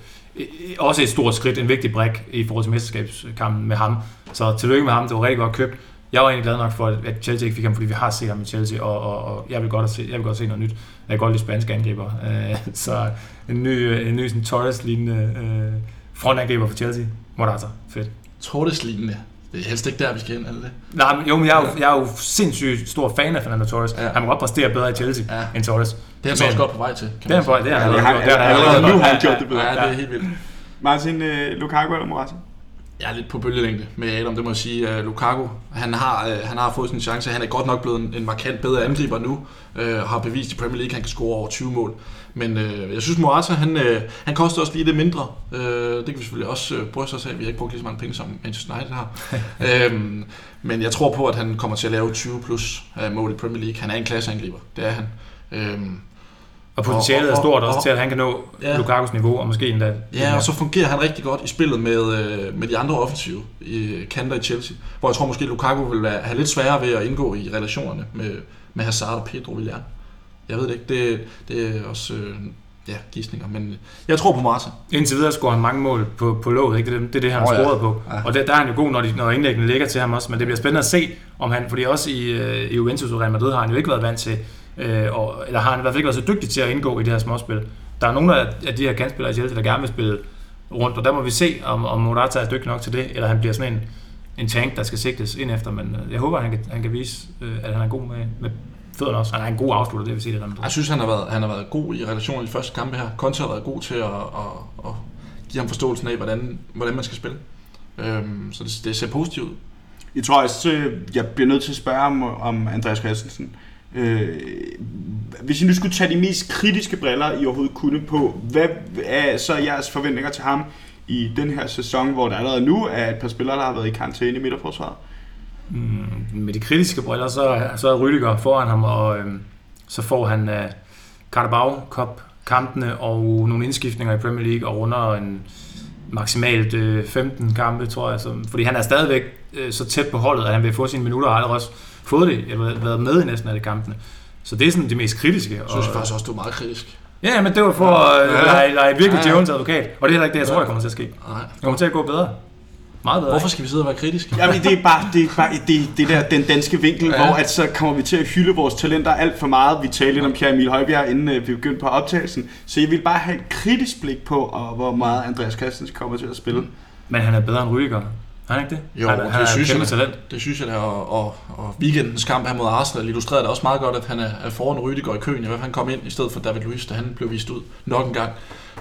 også et stort skridt, en vigtig brik i forhold til mesterskabskampen med ham. Så tillykke med ham, det var rigtig godt købt. Jeg var egentlig glad nok for, at Chelsea ikke fik ham, fordi vi har set ham i Chelsea, og, og, og jeg, vil godt se, jeg vil godt se noget nyt. Jeg kan godt lide spanske angriber. Øh, så en ny, en ny sådan Torres-lignende øh, frontangriber for Chelsea. Morata, fedt. Torres-lignende? Det er helst ikke der, vi skal hen, er det det? Nej, men jo, men jeg er jo, jeg er jo sindssygt stor fan af Fernando Torres. Ja. Han må godt præstere bedre i Chelsea ja. End Torres. Det er han så også godt på vej til. kan Det er han på vej, det er han allerede gjort. Er nu har han gjort. det bedre. Ja, det er helt vildt. Martin, øh, Lukaku eller Morata? Jeg er lidt på bølgelængde med Adam, det må jeg sige. Uh, Lukaku, han har, uh, han har fået sin chance. Han er godt nok blevet en, en markant bedre angriber nu. Uh, har bevist i Premier League, at han kan score over 20 mål. Men uh, jeg synes, Morata, han, uh, han koster også lige det mindre. Uh, det kan vi selvfølgelig også uh, bryste os af. Vi har ikke brugt lige så mange penge, som Manchester United har. um, men jeg tror på, at han kommer til at lave 20 plus uh, mål i Premier League. Han er en klasseangriber. Det er han. Um, Og potentialet er Og- og- stort og- også og- til, at han kan nå Ja. Lukakus niveau, og måske endda... Ja, og så fungerer han rigtig godt i spillet med, øh, med de andre offensive i, kanter i Chelsea. Hvor jeg tror måske, Lukaku vil være, have lidt sværere ved at indgå i relationerne med, med Hazard og Pedro Villar. Jeg ved det ikke, det, det er også øh, ja, gidsninger, men jeg tror på Marta. Indtil videre scorer han mange mål på, på låget, ikke? Det, er det, det er det, han har Åh, ja. scoret på. Ja. Og det, der er han jo god, når, de, når indlæggene ligger til ham også. Men det bliver spændende at se, om han... Fordi også i, øh, i Juventus og Real Madrid har han jo ikke været vant til... Øh, og, eller har han i hvert fald ikke været så dygtig til at indgå i det her småspil. Der er nogle af, de her kantspillere i Chelsea, der gerne vil spille rundt, og der må vi se, om, om Morata er dygtig nok til det, eller han bliver sådan en, en tank, der skal sigtes ind efter. Men øh, jeg håber, at han kan, han kan vise, øh, at han er god med, med fødderne også. Han er en god afslutter, det vil sige det. Madrid. Jeg synes, han har været, han har været god i relationen i de første kampe her. Conte har været god til at, at, at give ham forståelsen af, hvordan, hvordan man skal spille. Øhm, så det, det ser positivt ud. Jeg tror også, øh, jeg bliver nødt til at spørge om, om Andreas Christensen. Øh, hvis I nu skulle tage de mest kritiske briller, I overhovedet kunne på, hvad er så jeres forventninger til ham i den her sæson, hvor der allerede nu er et par spillere, der har været i karantæne i midterforsvaret? Mm, med de kritiske briller, så, så er Rydiger foran ham, og øhm, så får han øh, Carabao Cup kampene og nogle indskiftninger i Premier League og runder en maksimalt øh, 15 kampe, tror jeg. Så, fordi han er stadigvæk øh, så tæt på holdet, at han vil få sine minutter og allerede også fået det, eller været med i næsten alle kampkampene. Så det er sådan det mest kritiske. Jeg synes faktisk også, du er meget kritisk. Ja, men det var for at Ja. lege, lege virkelig Ja. Jones advokat. Og det er heller ikke det, jeg tror, der kommer til at ske. Det Nej. kommer til at gå bedre. Meget bedre. Hvorfor skal vi sidde og være kritiske? Jamen, det er bare, det, er bare det, det der, den danske vinkel, ja. Hvor at så kommer vi til at hylde vores talenter alt for meget. Vi talte lidt om Pierre Emil Højbjerg, inden øh, vi begyndte på optagelsen. Så jeg vil bare have et kritisk blik på, og hvor meget Andreas Christensen kommer til at spille. Men han er bedre end Rydiger. Er han ikke det? Jo, han, det han er synes jeg. talent. Det synes jeg, der, og, og, og weekendens kamp her mod Arsenal illustrerede det også meget godt, at han er, er foran Rydiger i køen. I hvert fald han kom ind i stedet for David Luiz, da han blev vist ud nok en gang.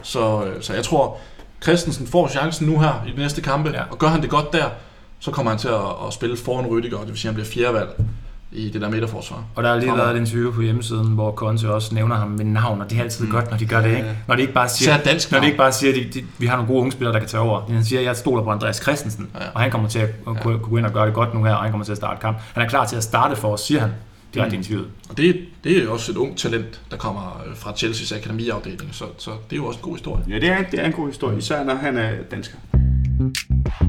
Så, øh, så jeg tror, Christensen får chancen nu her i de næste kampe, Ja. og gør han det godt der, så kommer han til at, at spille foran Rydiger, det vil sige, at han bliver fjerde valg i det der midterforsvar. Og der har lige været et interview på hjemmesiden, hvor Conte også nævner ham med navn, og det er altid mm. Mm. godt, når de gør det, Ja, ikke? ja. Når de ikke bare siger, dansk når de ikke bare siger, at de, de, vi har nogle gode unge spillere, der kan tage over. Han siger, at jeg stoler på Andreas Christensen, Ja. og han kommer til at kunne, kunne gå ind og gøre det godt nu her, og han kommer til at starte kamp. Han er klar til at starte for os, siger han direkte Mm. interviewet. Og det, det er jo også et ung talent, der kommer øh, fra Chelsea's akademiafdeling, så, så det er jo også en god historie. Ja, det er, det er en god historie, især når han er dansker. Øh,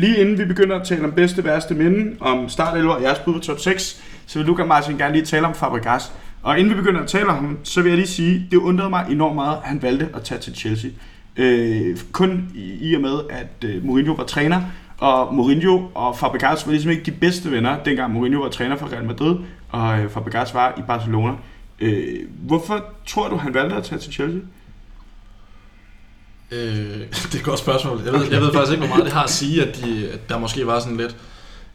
lige inden vi begynder at tale om bedste, værste minde, om startelver og jeres bud på top 6, så vil Luca Martin gerne lige tale om Fabregas. Og inden vi begynder at tale om ham, så vil jeg lige sige, det undrede mig enormt meget, at han valgte at tage til Chelsea. Øh, kun i, i og med, at øh, Mourinho var træner, Og Mourinho og Fabregas var ligesom ikke de bedste venner, dengang Mourinho var træner for Real Madrid, og øh, Fabregas var i Barcelona. Øh, hvorfor tror du, han valgte at tage til Chelsea? Øh, det er et godt spørgsmål. Jeg ved, jeg ved faktisk ikke, hvor meget det har at sige, at, de, at der måske var sådan lidt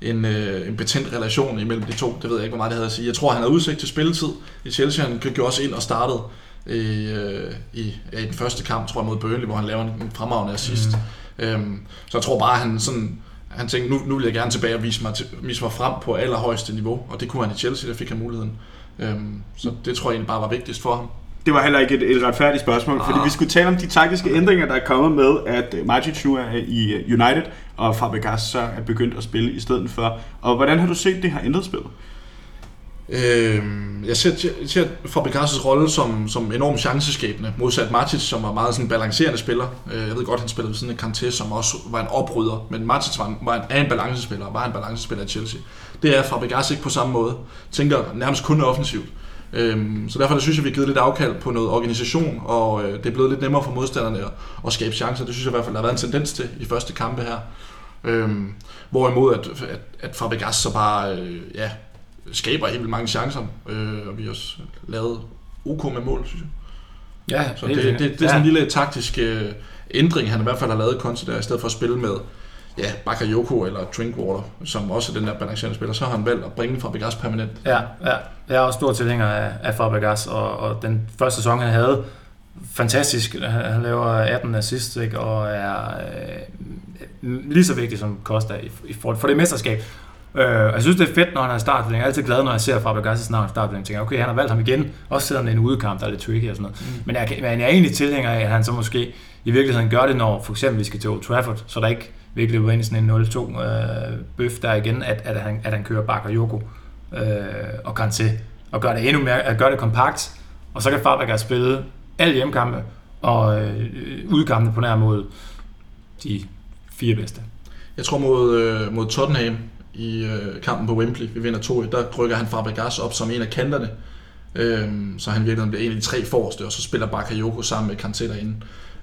en, øh, en betændt relation imellem de to. Det ved jeg ikke, hvor meget det havde at sige. Jeg tror, han havde udsigt til spilletid i Chelsea. Han gik også ind og startede i, øh, i, ja, i den første kamp, tror jeg, mod Burnley, hvor han laver en fremragende assist. Mm. Øhm, så jeg tror bare, han sådan han tænkte, nu, nu vil jeg gerne tilbage og vise mig, til, vise mig frem på allerhøjeste niveau, og det kunne han i Chelsea, der fik han muligheden. Øhm, så det tror jeg egentlig bare var vigtigst for ham. Det var heller ikke et, et retfærdigt spørgsmål, ah. fordi vi skulle tale om de taktiske ændringer, der er kommet med, at Majic nu er i United, og Fabregas så er begyndt at spille i stedet for. Og hvordan har du set det har ændret spillet? Øh, jeg ser, jeg ser Fabregas' rolle som, som enormt chanceskabende, modsat Matic, som var meget sådan en balancerende spiller. Øh, jeg ved godt, han spillede ved sådan en Kanté, som også var en oprydder, men Matic var en, var en, er en balancespiller, var en balancespiller i Chelsea. Det er Fabregas ikke på samme måde. Tænker nærmest kun offensivt. Øhm, så derfor synes jeg, vi har givet lidt afkald på noget organisation, og øh, det er blevet lidt nemmere for modstanderne at, at skabe chancer. Det synes jeg i hvert fald, der har været en tendens til i første kampe her. Øhm, hvorimod at, at, at Fabregas så bare øh, ja, skaber helt vildt mange chancer, øh, og vi har også lavet OK med mål, synes jeg. Ja, så det, det, det, det er sådan en lille taktisk øh, ændring, han i hvert fald har lavet Conte der, i stedet for at spille med ja, Bakayoko eller Drinkwater, som også er den der balancerende spiller, så har han valgt at bringe Fabregas permanent. Ja, ja. jeg er også stor tilhænger af, af Fabregas, og, og den første sæson, han havde, fantastisk. Han laver 18 assist, ikke, og er øh, lige så vigtig som Costa i, i, for, for det mesterskab. Øh, jeg synes, det er fedt, når han er startet. Jeg er altid glad, når jeg ser Fabregas' navn. Jeg tænker, okay, han har valgt ham igen. Også selvom det er en udekamp, der er lidt tricky og sådan noget. Mm. Men, jeg, men jeg er egentlig tilhænger af, at han så måske i virkeligheden gør det, når for eksempel vi skal til Old Trafford, så der ikke virkelig løber ind i sådan en 0-2 øh, bøf der igen, at, at, han, at han kører Bakayoko øh, og Kanté, og gør det endnu mere, at gør det kompakt, og så kan Fabregas spille alle hjemmekampe og øh, udkampene på nær mod de fire bedste. Jeg tror mod, øh, mod Tottenham i øh, kampen på Wembley, vi vinder 2 der rykker han Fabregas op som en af kanterne, øh, så han virkelig bliver en af de tre forreste, og så spiller Bakayoko sammen med Kanté derinde.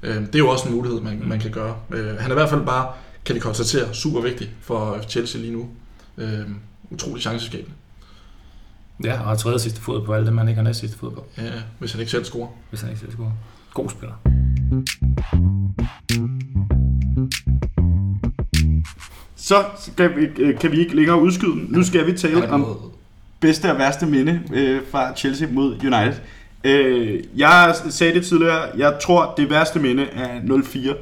Øh, det er jo også en mulighed, man, man kan gøre. Øh, han er i hvert fald bare kan vi konstatere, super vigtig for Chelsea lige nu. Øh, utrolig chanceskabende. Ja, og har tredje sidste fod på alle dem, man ikke har næste sidste fod på. Ja, hvis han ikke selv scorer. Hvis han ikke selv scorer. God spiller. Så kan vi, øh, kan vi ikke længere udskyde den. Nu skal vi tale om bedste og værste minde øh, fra Chelsea mod United. Øh, jeg sagde det tidligere, jeg tror det værste minde er 0-4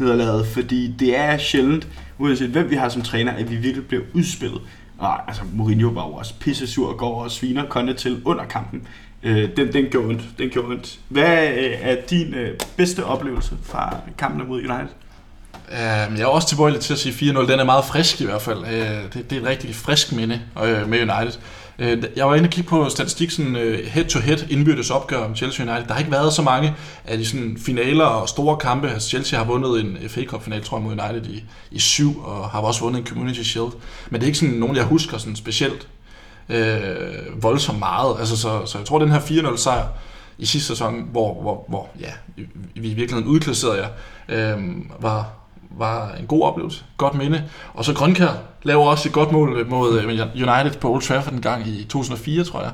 nederlaget, fordi det er sjældent, uanset hvem vi har som træner, at vi virkelig bliver udspillet. Og altså, Mourinho var jo også pisse sur og går og sviner Conte til under kampen. Øh, den, den gjorde ondt. Den gjorde ondt. Hvad øh, er din øh, bedste oplevelse fra kampen mod United? Øhm, jeg er også tilbøjelig til at sige 4-0. Den er meget frisk i hvert fald. Øh, det, det er et rigtig frisk minde øh, med United. Øh, jeg var inde og kigge på statistik, sådan øh, head-to-head indbyrdes opgør om Chelsea United. Der har ikke været så mange af de sådan finaler og store kampe. Altså Chelsea har vundet en FA Cup-final, tror jeg, mod United i, i syv, og har også vundet en Community Shield. Men det er ikke sådan nogen, jeg husker sådan specielt øh, voldsomt meget. Altså, så, så jeg tror, den her 4-0 sejr i sidste sæson, hvor, hvor, hvor ja, vi i virkeligheden udklasserede jer, øh, var, var en god oplevelse. Godt minde. Og så Grønkær laver også et godt mål mod øh, United på Old Trafford en gang i 2004, tror jeg.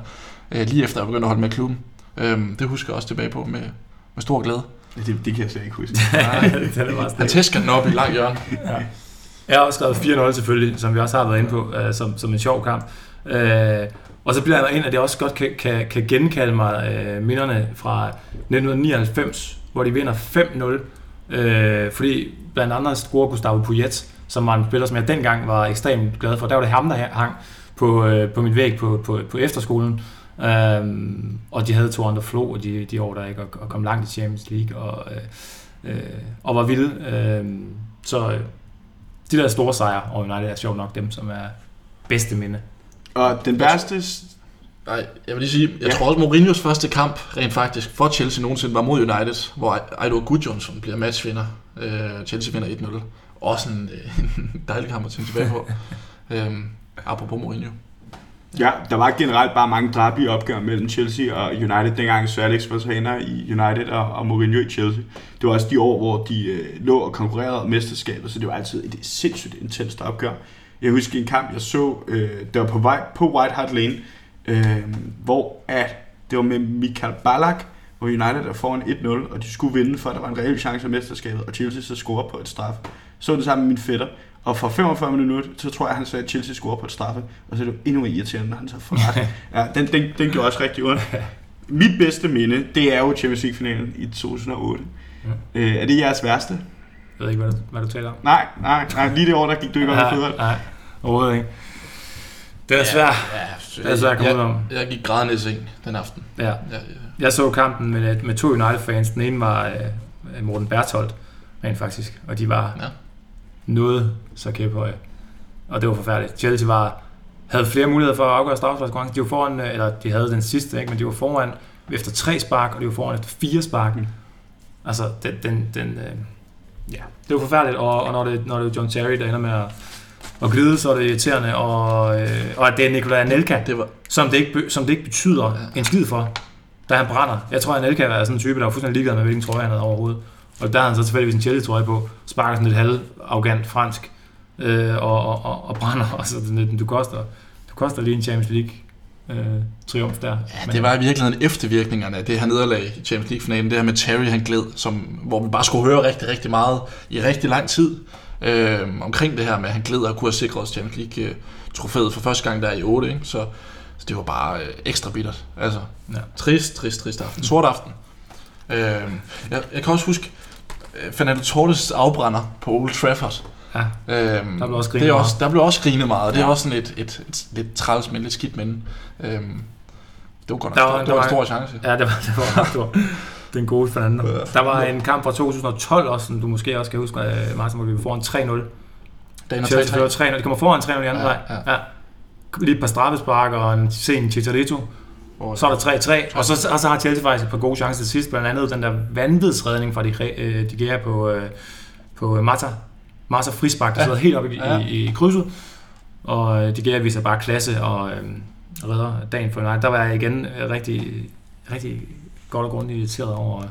Øh, lige efter jeg begyndte at holde med klubben. Øhm, det husker jeg også tilbage på med, med stor glæde. Det, det kan jeg slet ikke huske. Nej, det er Han tæsker den op i lang hjørne. ja. Jeg har også skrevet 4-0 selvfølgelig, som vi også har været inde på, øh, som, som en sjov kamp. Øh, og så bliver jeg ind, at jeg også godt kan, kan, kan genkalde mig øh, minderne fra 1999, hvor de vinder 5-0. Øh, fordi blandt andet scorer Gustavo Puyet, som var en spiller, som jeg dengang var ekstremt glad for. Der var det ham, der hang på, øh, på min væg på, på, på efterskolen. Øhm, og de havde to andre Flo de, de år der ikke, og, og kom langt i Champions League og, øh, øh, og var vilde. Øh, så øh, de der store sejre over United er sjovt nok dem, som er bedste minde. Og den værste... Nej, jeg vil lige sige, jeg ja. tror også Mourinhos første kamp, rent faktisk, for Chelsea nogensinde, var mod United, hvor Aido Gudjonsson bliver matchvinder. Øh, Chelsea vinder 1-0 også en, en dejlig kamp at tænke tilbage på. øhm, apropos Mourinho. Ja, der var generelt bare mange drabelige opgør mellem Chelsea og United, dengang Sir Alex var træner i United og, og Mourinho i Chelsea. Det var også de år, hvor de øh, lå og konkurrerede om mesterskabet, så det var altid et sindssygt intenst opgør. Jeg husker en kamp, jeg så, øh, der var på vej på White Hart Lane, øh, hvor at det var med Michael Ballack, hvor United er foran 1-0, og de skulle vinde, for at der var en reel chance af mesterskabet, og Chelsea så scorer på et straf. Så det sammen med min fætter, og for 45 minutter, så tror jeg, han sagde, at Chelsea scorer på et straffe, og så er det jo endnu mere irriterende, når han så får ret. Ja, den, den, den gjorde også rigtig ondt. Mit bedste minde, det er jo Champions League-finalen i 2008. Ja. Øh, er det jeres værste? Jeg ved ikke, hvad du, hvad du taler om. Nej, nej, nej, lige det år, der gik du ikke op i fodbold. nej, overhovedet ikke. Det er svært. Ja, Det er svært at komme ud om. jeg, jeg gik grædende i seng den aften. Ja. Ja, ja. Jeg så kampen med, med to United-fans. Den ene var øh, Morten Bertholdt, rent faktisk. Og de var Ja. noget så kæphøje. Og det var forfærdeligt. Chelsea var, havde flere muligheder for at afgøre straffesparkskonkurrencen. De var foran, øh, eller de havde den sidste, ikke? men de var foran efter tre spark, og de var foran efter fire spark. Mm. Altså, den, den, den øh, ja, det var forfærdeligt. Og, og når, det, når det er John Terry, der ender med at, at glide, så er det irriterende. Og, øh, og at det er Nikolaj Anelka, Det var, som det ikke, som det ikke betyder Ja. en skid for, da han brænder. Jeg tror, at Anelka er sådan en type, der var fuldstændig ligeglad med, hvilken trøje han havde overhovedet. Og der havde han så tilfældigvis en Chelsea-trøje på, sparker sådan lidt halv-arrogant fransk, øh, og, og, og, og brænder. Og så lidt, du koster, du koster lige en Champions League øh, triumf der. ja, det var i virkeligheden eftervirkningerne af det her nederlag i Champions League-finalen. Det her med Terry, han gled, som, hvor vi bare skulle høre rigtig, rigtig meget i rigtig lang tid øh, omkring det her med, at han gled og kunne have sikret os Champions League-trofæet for første gang der i 8. Ikke? Så, så det var bare øh, ekstra bittert. Altså, Ja. trist, trist, trist aften. Sort aften. Øh, jeg, jeg kan også huske øh, Fernando Torres afbrænder på Old Trafford. Ja, Øhm, Der blev også det grinet er også, meget. Der blev også grinet meget, og det er Ja. også sådan et, et, et, lidt træls, men lidt skidt minde. Øhm, det var godt nok Der var- det der var en stor chance. ja det var, det var ret stor. Den gode Fernando. Ja. Der var en kamp fra 2012 også, som du måske også kan huske, Martin, hvor vi var foran 3-0. Dagen er Chelsea 3-3. fører 3-0. De kommer foran 3-0 i anden Ja, leg. ja. Ja. Lige et par straffespark og en sen Chicharito. Hvor- Så er der 3-3, og så, og så har Chelsea faktisk et par gode chancer til sidst, blandt andet den der vanvidsredning fra de, øh, de Gea på, øh, på Mata. Mata frispark, der Ja. sidder helt oppe i, Ja. i, i krydset, og øh, de Gea viser bare klasse og øh, redder dagen for United. Der var jeg igen øh, rigtig, rigtig godt og grundigt irriteret over øh,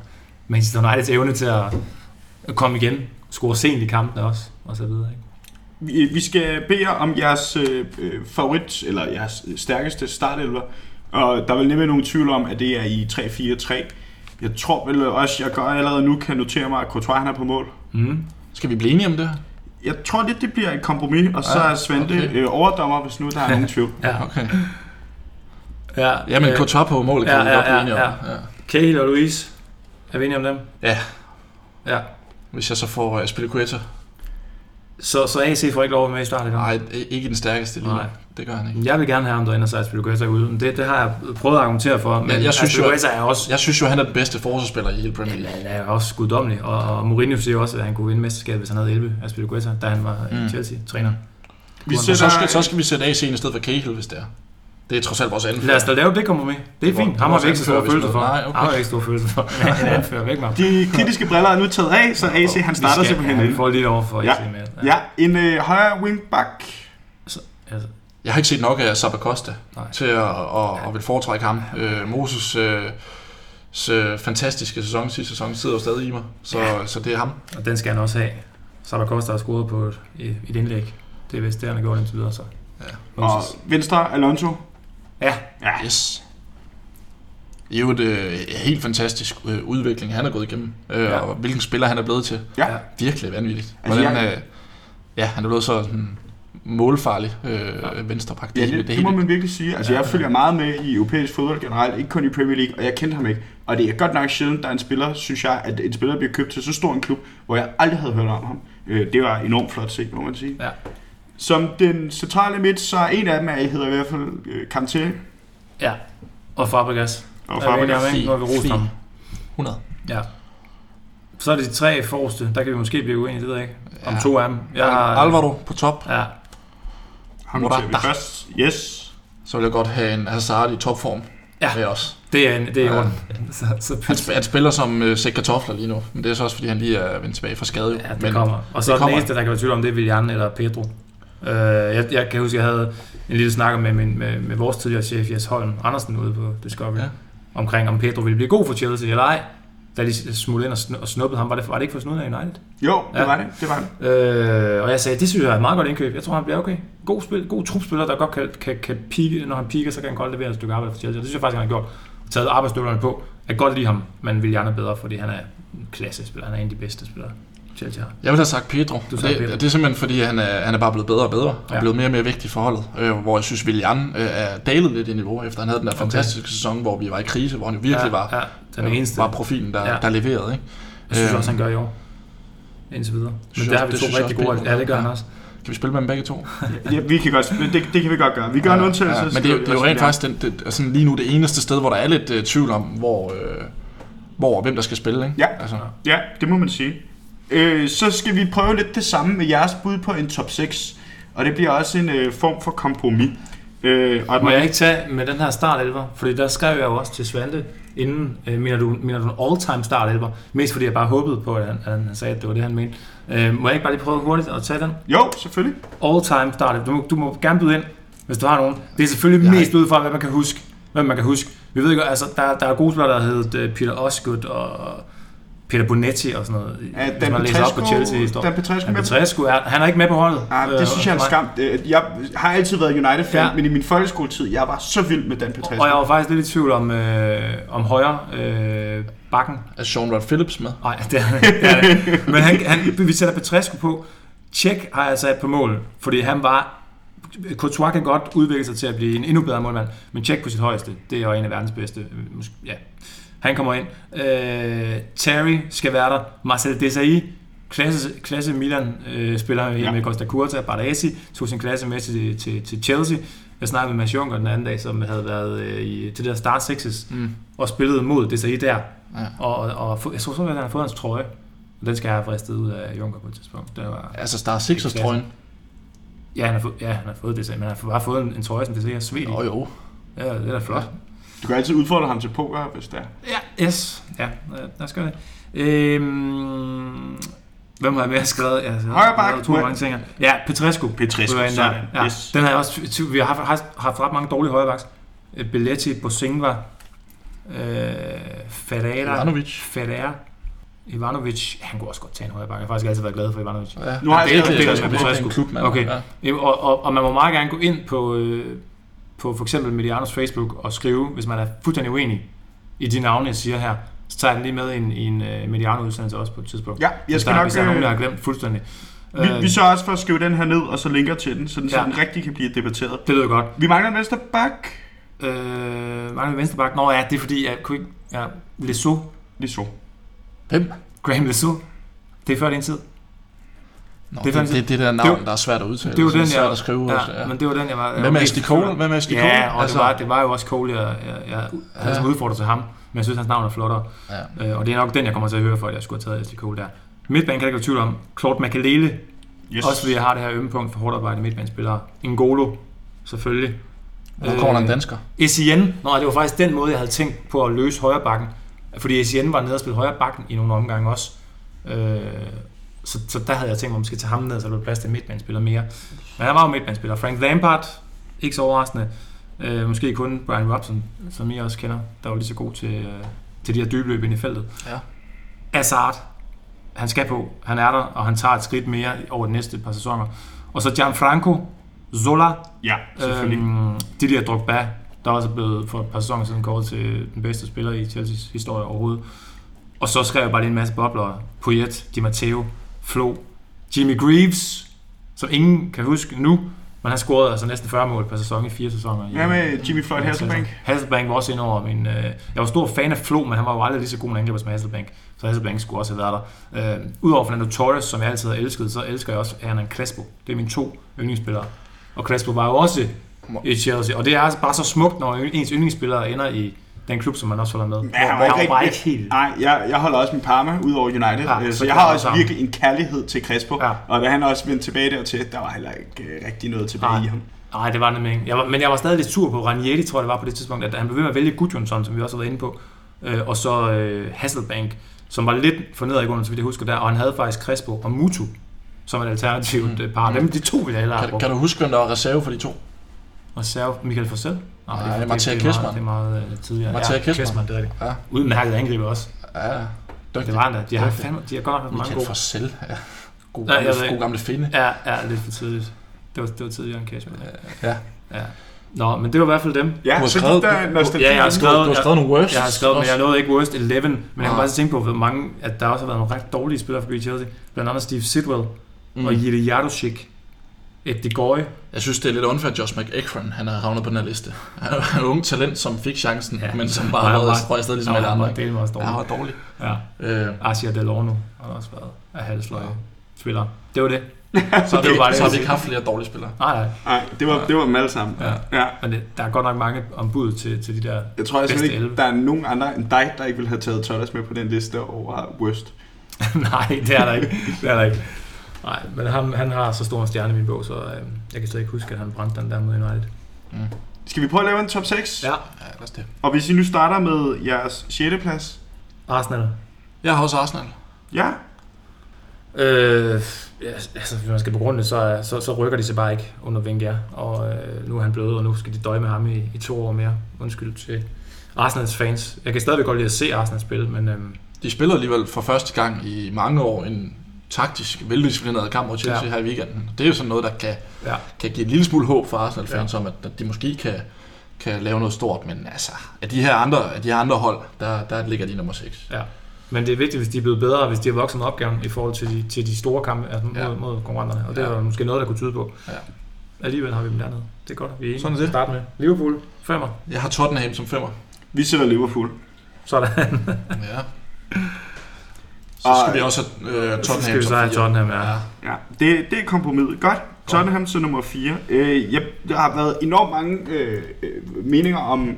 Manchester Uniteds evne til at, at komme igen, score sent i kampene også, og så videre. Ikke? Vi, vi skal bede jer om jeres øh, øh, favorit, eller jeres stærkeste startelver. Og der er vel nemlig nogen tvivl om, at det er i 3-4-3. Jeg tror vel også, jeg gør allerede nu kan notere mig, at Courtois han er på mål. Mm. Skal vi blive enige om det? Jeg tror lidt, det bliver et kompromis, og så Ja, er Svante okay. øh, overdommer, hvis nu der er nogen tvivl. Ja, Okay. ja, Jamen, øh, Courtois på målet kan ja, vi ja, godt blive ja, enige om. ja. Ja. Cahill og Louise, er vi enige om dem? ja. Ja. Hvis jeg så får uh, Spilicueta. Så, så AC får ikke lov at være med i starten? Nej, ikke den stærkeste lige. Nej. Det gør han ikke. Jeg vil gerne have ham derinde, og så Aspilicueta ude. Men Det, det har jeg prøvet at argumentere for. Men jeg jeg synes jo, er også, Jeg synes jo, han er den bedste forsvarsspiller i hele Premier League. han er også guddommelig. Og, og Mourinho siger også, at han kunne vinde mesterskabet, hvis han havde 11 Aspilicueta, da han var Mm. Chelsea-træner. Vi Så, sætter, så, skal, så skal vi sætte AC ind i stedet for Cahill, hvis det er. Det er trods alt vores anfører. Lad os da lave det kompromis. Det er Det var- fint. det Ham har vi ikke så store følelser for. Nej, okay. Ham har ikke store følelser for. En anfører væk med de kritiske briller er nu taget af, så AC han starter skal- simpelthen ja, vi ind. får lige over for AC Ja. med. Ja, en øh, højre wingback. Altså, Jeg har ikke set nok af Sabacosta til at, at, at vil foretrække ham. Øh, Moses øh, så fantastiske sæson sidste sæson sidder jo stadig i mig, så, så det er ham. og den skal han også have. Sabah Costa har scoret på et, et indlæg. Det er vist det, han har gjort indtil videre. Så. Ja. Og Moses. venstre Alonso. Ja, Ja, Yes. Det er jo et øh, helt fantastisk øh, udvikling, han er gået igennem, øh, Ja. ja. og hvilken spiller han er blevet til. Ja. Ja. Virkelig vanvittigt. Altså, Hvordan, jeg- øh, ja, han er blevet så sådan, målfarlig øh, ja. venstreback. Ja, Det, det, det, det, må man virkelig sige. Altså, Ja, jeg ja. følger meget med i europæisk fodbold generelt, ikke kun i Premier League, og jeg kendte ham ikke. Og det er godt nok sjældent, der er en spiller, synes jeg, at en spiller bliver købt til så stor en klub, hvor jeg aldrig havde hørt om ham. Øh, Det var enormt flot set, må man sige. Ja. Som den centrale midt, så er en af dem, er, hedder i hvert fald øh, Kanté ja. Og Fabregas. og Er Fabregas. Nu har vi Fint. ham. 100. Ja. Så er det de tre forreste. Der kan vi måske blive uenige, det ved jeg ikke. Om Ja. to af dem. Jeg har, Alvaro på top. Ja, Ham noterer vi først. Yes. Så vil jeg godt have en Hazard i topform Ja. med os. det er, en, det er Ja. Så, så Han, sp- han spiller som øh, sæk kartofler lige nu, men det er så også, fordi han lige er vendt tilbage fra skade. ja, det men, kommer. Og så det den kommer. eneste, der kan være tvivl om, det er Willian eller Pedro. Øh, jeg, jeg kan huske, jeg havde en lille snak med, min, med, med vores tidligere chef, Jes Holm Andersen, ude på Discovery, Ja. omkring om Pedro ville blive god for Chelsea eller ej. Da de smuttede ind og, snu, og snuppede ham, var det, var det ikke for snuden af United? Jo, det Ja. var det. Det var det. Øh, og jeg sagde, det synes jeg er et meget godt indkøb. Jeg tror, han bliver okay. God, spil, god trupspiller, der godt kan, kan, kan pike. Når han piker, så kan han godt levere et stykke arbejde for Chelsea. Det synes jeg faktisk, han har gjort. Taget arbejdsstøvlerne på. Jeg kan godt lide ham, men vil gerne bedre, fordi han er en klassespiller. Han er en af de bedste spillere, Har. Jeg ville have sagt Pedro. Du Det, sagde Pedro. det er simpelthen fordi, han er, han er bare blevet bedre og bedre, og Ja. blevet mere og mere vigtig for holdet. Øh, hvor jeg synes, Willian øh, er dalet lidt i niveau, efter han havde den der fantastiske sæson, hvor vi var i krise, hvor han jo virkelig var, ja, den øh, eneste. var profilen, der, Ja. der leverede. Ikke? Jeg synes Øh, også, han gør i år. Indtil videre. Men synes der har vi det to rigtig gode. Ja, det gør han også. Kan vi spille med dem begge to? Ja, vi kan godt, det, det kan vi godt gøre. Vi gør en undtagelse. Ja, men det, er det er jo rent faktisk den, det, altså lige nu det eneste sted, hvor der er lidt uh, tvivl om, hvor, uh, hvor og hvem der skal spille. Ikke? Ja. Altså, Ja, det må man sige. Øh, så skal vi prøve lidt det samme med jeres bud på en top 6. Og det bliver også en øh, form for kompromis. Øh, og Må jeg ikke tage med den her startelver? Fordi der skrev jeg jo også til Svante inden, øh, mener, du, mener du en all-time startelver? Mest fordi jeg bare håbede på, at han, at han sagde, at det var det, han mente. Øh, må jeg ikke bare lige prøve hurtigt at tage den? Jo, selvfølgelig. All-time startelver. Du, må- du må gerne byde ind, hvis du har nogen. Det er selvfølgelig Jeg- mest ud fra, hvad man kan huske. Hvad man kan huske. Vi ved ikke, altså, der, der er gode spillere, der hedder øh, Peter Osgood og Peter Bonetti og sådan noget. Ja, hvis Dan man læser op på Petrescu, Chelsea-historien. Dan Petrescu Dan. Petrescu er, han er ikke med på holdet. Ah, Øh, det synes jeg er en skam. Øh, Jeg har altid været United-fan, Ja. ja. men i min folkeskoletid, jeg var så vild med Dan Petrescu. Og jeg var faktisk lidt i tvivl om, øh, om højre øh, bakken. er Sean Rod Phillips med? Nej, det er, det er det. Men han, han, vi sætter Petrescu på. Tjek har jeg sat på mål, fordi han var... Courtois kan godt udvikle sig til at blive en endnu bedre målmand, men Tjek på sit højeste, det er jo en af verdens bedste. øh, Måske, ja. Han kommer ind. Øh, Terry skal være der. Marcel Desailly, klasse, klasse Milan øh, spiller ja. Ja. med Costa Curta. Baresi tog sin klasse med til, til, til Chelsea. Jeg snakkede med Mads Juncker den anden dag, som havde været øh, i, til det der Start Sixes Mm. og spillede mod Desailly der. Ja. Og, og, og jeg tror så, at han har fået hans trøje. Og den skal jeg have fristet ud af Junker på et tidspunkt. Det var, Altså Star Sixers trøjen. ja, han har fået, ja, han har fået det, men han har bare fået en, en trøje, som det ser svedt i. Jo jo. Ja, det er da flot. Du kan altid udfordre ham til poker, hvis det er. Ja, yes. Ja, lad os gøre det. Øhm, hvem har jeg mere skrevet? Jeg har Højre bak. skrevet To mange ting. Ja, Petrescu. Petrescu, Det sådan. der. Ja, Yes. Den har jeg også... Vi har haft, haft, ret mange dårlige højrebacks. Øh, Belletti, Bosingva, øh, Ferreira, Ivanovic. Ferreira, Ivanovic. Han kunne også godt tage en højreback. Jeg har faktisk altid været glad for Ivanovic. Ja. Nu har jeg det er skrevet det, Petrescu det er på. Petrescu. en klubmand. Okay. Ja. Jamen, Og, og, og man må meget gerne gå ind på, øh, på for eksempel Medianos Facebook og skrive, hvis man er fuldstændig uenig i de navne, jeg siger her, så tager jeg den lige med i en, i en uh, Mediano-udsendelse også på et tidspunkt. Ja, jeg Hvis skal der, nok... hvis der er nogen, jeg har Øh, glemt fuldstændig. vi, Øh, vi så også for at skrive den her ned, og så linker til den, så den, så Ja. den rigtig kan blive debatteret. det lyder godt. Vi mangler en venstre bak. Øh, mangler vi venstre bak? Nå ja, det er fordi, jeg kunne ikke... Ja, Lesso. Lige så. Hvem? Graham Lesso. Det er før din tid. Nå, Det er det, det, det, der det navn, var- der er svært at udtale. Det var er den, svært jeg... at skrive. ja, også, ja. men det var den, jeg var... jeg med mest Ashley Cole? Hvad med Ashley Ja, Cole? og det, var, det var jo også Cole, jeg, jeg, jeg havde Ja. som udfordrer til ham. Men jeg synes, hans navn er flottere. Ja. Øh, og det er nok den, jeg kommer til at høre for, at jeg skulle have taget Ashley Cole der. Midtbanen kan jeg ikke tvivl om. Claude Makalele. Yes. Også fordi jeg har det her ømme punkt for hårdt arbejde midtbanespillere. Ngolo, selvfølgelig. Hvor kommer der en dansker? Essien. Nå, det var faktisk den måde, jeg havde tænkt på at løse højre bakken. Fordi Essien var nede og spille højre bakken i nogle omgange også. Øh, så, så der havde jeg tænkt mig, at man skal tage ham ned, så der blev plads til midtbanespiller mere. Men han var jo midtbanespiller. Frank Lampard, ikke så overraskende. Øh, måske kun Brian Robson, som I også kender, der var lige så god til, øh, til de her dybløb ind i feltet. Ja. Hazard, han skal på. Han er der, og han tager et skridt mere over de næste par sæsoner. Og så Gianfranco Zola, Ja, selvfølgelig. Øhm, Didier Drogba, der også er blevet for et par sæsoner siden kåret til den bedste spiller i Chelsea's historie overhovedet. Og så skrev jeg bare lige en masse bobler. Poyet, Di Matteo, Flo, Jimmy Greaves, som ingen kan huske nu, men han scorede altså næsten 40 mål per sæson i fire sæsoner. Hvad med Jimmy Floyd Ja, Hasselbank? Hasselbank var også ind over min... Øh, jeg var stor fan af Flo, men han var jo aldrig lige så god en angriber som Hasselbank. Så Hasselbank skulle også have været der. Øh, Udover Fernando Torres, som jeg altid har elsket, så elsker jeg også Hernan Crespo. Det er mine to yndlingsspillere. Og Crespo var jo også i Chelsea. Og det er altså bare så smukt, når ens yndlingsspillere ender i den klub, som man også holder med. Ja, han var Hvor- ikke hvor- bare rigtig- ikke helt... Nej, jeg, jeg holder også min Parma ud over United, Ja, ja, så så jeg har også sammen. virkelig en kærlighed til Crespo. Ja. Og da han også vendte tilbage dertil, der var heller ikke øh, rigtig noget tilbage Nej. i ham. Nej, det var det ikke. Jeg var, men jeg var stadig lidt sur på Ranieri, tror jeg det var på det tidspunkt, at han blev ved med at vælge Gudjonsson, som vi også har været inde på, øh, og så øh, Hasselbank, som var lidt for nedadgående, så vidt jeg husker der, og han havde faktisk Crespo og Mutu som et alternativt mm. par. Dem, de to vil jeg hellere Kan, kan du huske, hvem der var reserve for de to? Og serve Michael Forsell? Nej, Mathias det, Kessmann. Det er meget, det er meget uh, tidligere. Mathias ja, Kessmann. Kessmann, det er rigtigt. Ja, Udmærket angriber også. ja. Dygtig. Det var han da. De har, fandme, de har godt nok mange Michael gode. Forsell. Ja. God Nej, jeg gamle, god gamle finde. Ja, ja, lidt for tidligt. Det var, det var tidligere end Cashman. Ja. Ja. Nå, men det var i hvert fald dem. Ja, Du har så skrevet- der du-. Ja, jeg har ind. Du, har- du har jeg- skrevet nogle worst. Jeg har skrevet, men jeg nåede ikke worst 11, men jeg kan Ah. bare tænke på, hvor mange, at der også har været nogle ret dårlige spillere for Chelsea. Blandt andet Steve Sidwell mm. og Jiri Jadusik. Et Degoy. Jeg synes, det er lidt unfair, at Josh McEachran, han har havnet på den her liste. Han er en ung talent, som fik chancen, Ja. men som bare røg han var- røg afsted ligesom alle var andre. med også Ja, han dårlig. var dårlig. Ja. Øh, Asia Delorno har også været af halvsløje spiller. Det var det. så, har vi, Det var bare det, så har jeg vi ikke haft flere dårlige spillere. Nej, nej. Nej, det var, det var dem alle sammen. Ja. Ja. Men det, der er godt nok mange ombud til, til de der... Jeg tror altså Bedste ikke, 11. der er nogen andre end dig, der ikke vil have taget Todders med på den liste over worst. nej, det er der ikke. Det er der ikke. Nej, men han, han har så stor en stjerne i min bog, så øh, jeg kan slet ikke huske, at han brændte den der mod United. Skal vi prøve at lave en top 6? Ja. Ja, lad os det. Og hvis I nu starter med jeres 6. plads. Arsenal. Jeg har også Arsenal. Ja, Øh, ja, altså, hvis man skal begrunde det, så, så, så rykker de sig bare ikke under Wenger. Og øh, nu er han blevet, og nu skal de døje med ham i, i to år mere. Undskyld til Arsenals fans. Jeg kan stadigvæk godt lide at se Arsenal spille, men øh, De spiller alligevel for første gang i mange år en taktisk, veldisciplineret kamp mod Chelsea Ja. her i weekenden. Det er jo sådan noget, der kan, ja. kan give en lille smule håb for Arsenal-fans ja. om, at, at de måske kan, kan lave noget stort. Men altså, af de her andre, af de her andre hold, der, der ligger de nummer 6. ja. Men det er vigtigt, hvis de er blevet bedre, hvis de har vokset med opgaven i forhold til de, til de store kampe altså mod, ja. Mod konkurrenterne. Og det er Ja. jo måske noget, der kunne tyde på. Ja. Alligevel har vi dem dernede. Det er godt, vi er enige. Sådan er det. Start med Liverpool. Femmer. Jeg har Tottenham som femmer. vi sætter Liverpool. Sådan. Ja. Så Og- skal vi også have øh, Så skal Tottenham vi så have. Tottenham, ja. Ja, det, det er kompromiset. Godt. Tottenham så nummer 4. Øh, jeg, der har været enormt mange øh, øh, meninger om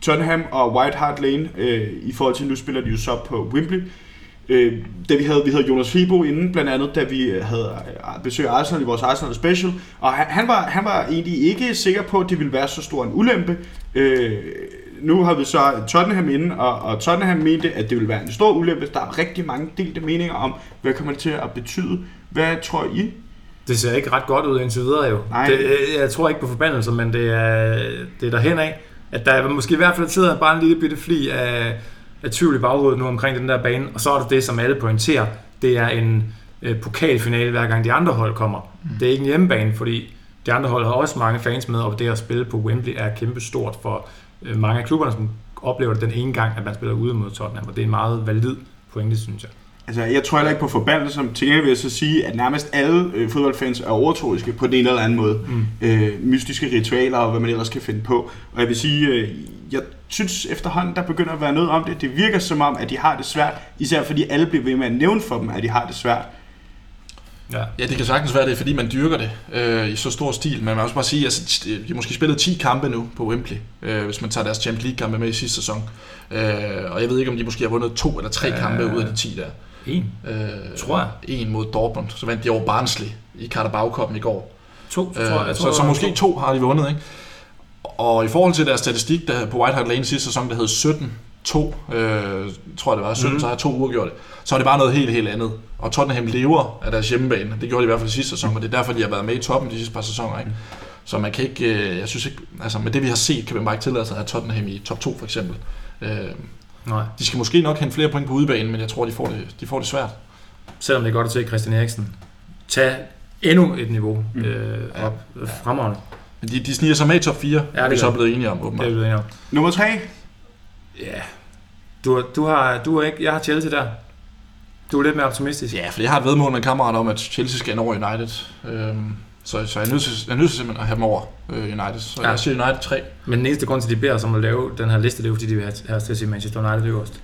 Tottenham og White Hart Lane øh, i forhold til, nu spiller de jo så på Wembley. Øh, da vi havde, vi havde Jonas Fibo inde, blandt andet, da vi øh, havde øh, besøgt Arsenal i vores Arsenal Special, og han, han, var, han var egentlig ikke sikker på, at det ville være så stor en ulempe. Øh, nu har vi så Tottenham inde, og, og Tottenham mente, at det ville være en stor ulempe. Der er rigtig mange delte meninger om, hvad kommer det til at betyde. Hvad tror I? Det ser ikke ret godt ud indtil videre jo. Nej. Det, øh, jeg tror ikke på forbandelser, men det er, det er derhen af, at der måske i hvert fald sidder bare en lille bitte fli af, af tvivl i baghovedet nu omkring den der bane, og så er det det, som alle pointerer. Det er en øh, pokalfinale, hver gang de andre hold kommer. Mm. Det er ikke en hjemmebane, fordi de andre hold har også mange fans med, og det at spille på Wembley er kæmpe stort for mange af klubberne, som oplever det den ene gang, at man spiller ude mod Tottenham, og det er en meget valid pointe, synes jeg. Altså, jeg tror heller ikke på forbandelser. Til gengæld vil jeg så sige, at nærmest alle øh, fodboldfans er overtroiske på den ene eller anden måde. Mm. Øh, mystiske ritualer og hvad man ellers kan finde på. Og jeg vil sige, øh, jeg synes efterhånden, der begynder at være noget om det. Det virker som om, at de har det svært. Især fordi alle bliver ved med at nævne for dem, at de har det svært. Ja. Ja, det kan sagtens være, det er fordi, man dyrker det øh, i så stor stil. Men man må også bare sige, at altså, de har måske spillet 10 kampe nu på Wembley, øh, hvis man tager deres Champions League-kampe med i sidste sæson. Øh, og jeg ved ikke, om de måske har vundet to eller tre Ja. kampe ud af de 10 der. En. Øh, Tror jeg. En mod Dortmund, så vandt de over Barnsley i Carabao Cup'en i går. To, så Øh, tror jeg. jeg så, tror, så måske to har de vundet, ikke? Og i forhold til deres statistik der på White Hart Lane sidste sæson, der hed 17-2, øh, tror jeg det var, 17, Mhm. mm. så har to uafgjorte. Så er det bare noget helt, helt andet. Og Tottenham lever af deres hjemmebane. Det gjorde de i hvert fald sidste sæson, og det er derfor, de har været med i toppen de sidste par sæsoner, ikke? Så man kan ikke, øh, jeg synes ikke, altså med det vi har set, kan man bare ikke tillade sig at have Tottenham i top 2 for eksempel. Øh, Nej. de skal måske nok hente flere point på udebanen, men jeg tror, de får det, de får det svært. Selvom det er godt at se Christian Eriksen tage endnu et niveau Mm. øh, op ja. fremragende. Men de, de sniger sig med i top 4, Ja, det vi er så gør de. blevet enige om, Det er åbenbart. vi blevet enige om. Nummer 3. Ja. Du, har- du har, du har ikke, jeg har Chelsea der. Du er lidt mere optimistisk. Ja, for jeg har et vedmål med en kammerat om, at Chelsea skal ind over United. Øhm, så, så jeg er nødt til, jeg er nødt til simpelthen at have dem over øh, United. Så Ja. jeg siger United 3. Men den eneste grund til, at de beder os om at lave den her liste, det er fordi de vil have, have os til at sige Manchester United øverst.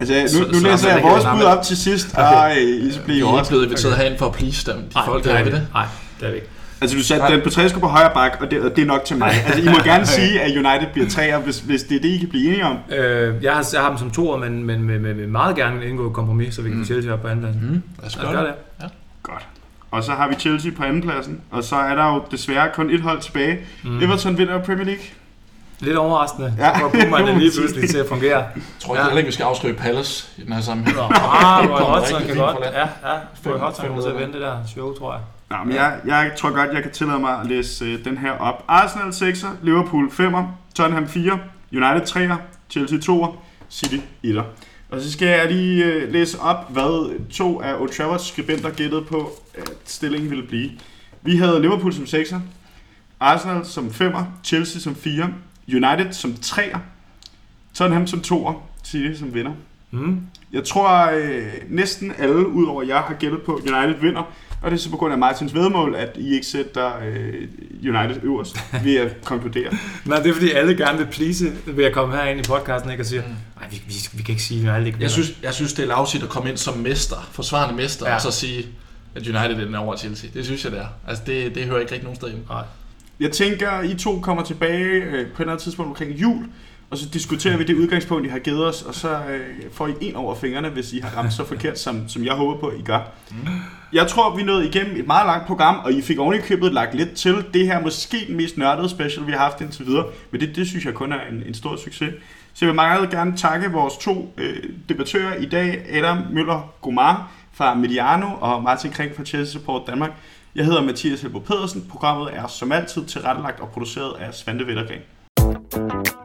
Altså, nu, Så- nu så læser er jeg vores bud op til sidst, Okay. og øh, I så Vi bliver er ikke blevet inviteret herind for at please dem. De folk, der er ved det. Nej, det er vi ikke. Altså, du satte den Petrescu på højre bak, og det, og det er nok til mig. Altså, I må gerne sige, at United bliver træer, hvis, hvis det er det, I kan blive enige om. Øh, jeg, har, jeg har dem som toer, men, men med, med, med meget gerne indgå et kompromis, så vi kan få Chelsea op på anden plads. Mm, lad os gøre det. det. Godt. Og så har vi Chelsea på andenpladsen, og så er der jo desværre kun et hold tilbage. Mm. Mm. Everton vinder Premier League. Lidt overraskende. Ja. Ja. Så det lige pludselig til at fungere. Jeg tror Ja. ja. ikke, vi skal afskrive Palace i den her sammenhæng. Ah, Roy Hodgson kan godt. Ja, ja. Roy Hodgson kommer til at det der show, tror jeg. Nå, men jeg, jeg tror godt, jeg kan tillade mig at læse øh, den her op. Arsenal 6'er, Liverpool 5'er, Tottenham 4, United 3'er, Chelsea 2'er, City 1'er. Og så skal jeg lige øh, læse op, hvad to af Old Travers skribenter gættede på, at stillingen ville blive. Vi havde Liverpool som 6'er, Arsenal som 5'er, Chelsea som 4'er, United som 3'er, Tottenham som 2'er, City som vinder. Mm. Jeg tror øh, næsten alle, udover jeg, har gættet på, at United vinder. Og det er så på grund af Martins vedmål, at I ikke sætter øh, United øverst, ved at konkludere. Nej, det er fordi alle gerne vil please ved at komme herind i podcasten ikke, og sige, nej, vi, vi, vi kan ikke sige, at alle ikke Jeg vinder." synes, jeg synes, det er lavsigt at komme ind som mester, forsvarende mester, Ja. og så sige, at United er den over Chelsea. Det synes jeg, det er. Altså, det, det hører ikke rigtig nogen sted ind. Nej. Jeg tænker, I to kommer tilbage øh, på et eller andet tidspunkt omkring jul, og så diskuterer vi det udgangspunkt, I har givet os, og så øh, får I en over fingrene, hvis I har ramt så forkert, som, som jeg håber på, I gør. Jeg tror, vi nåede igennem et meget langt program, og I fik oven købet lagt lidt til. Det her er måske den mest nørdede special, vi har haft indtil videre, men det, det synes jeg kun er en, en stor succes. Så jeg vil meget gerne takke vores to øh, debattører i dag, Adam Møller Gomar fra Mediano og Martin Kring fra Chelsea Support Danmark. Jeg hedder Mathias Helbo Pedersen. Programmet er som altid tilrettelagt og produceret af Svante Vettergren.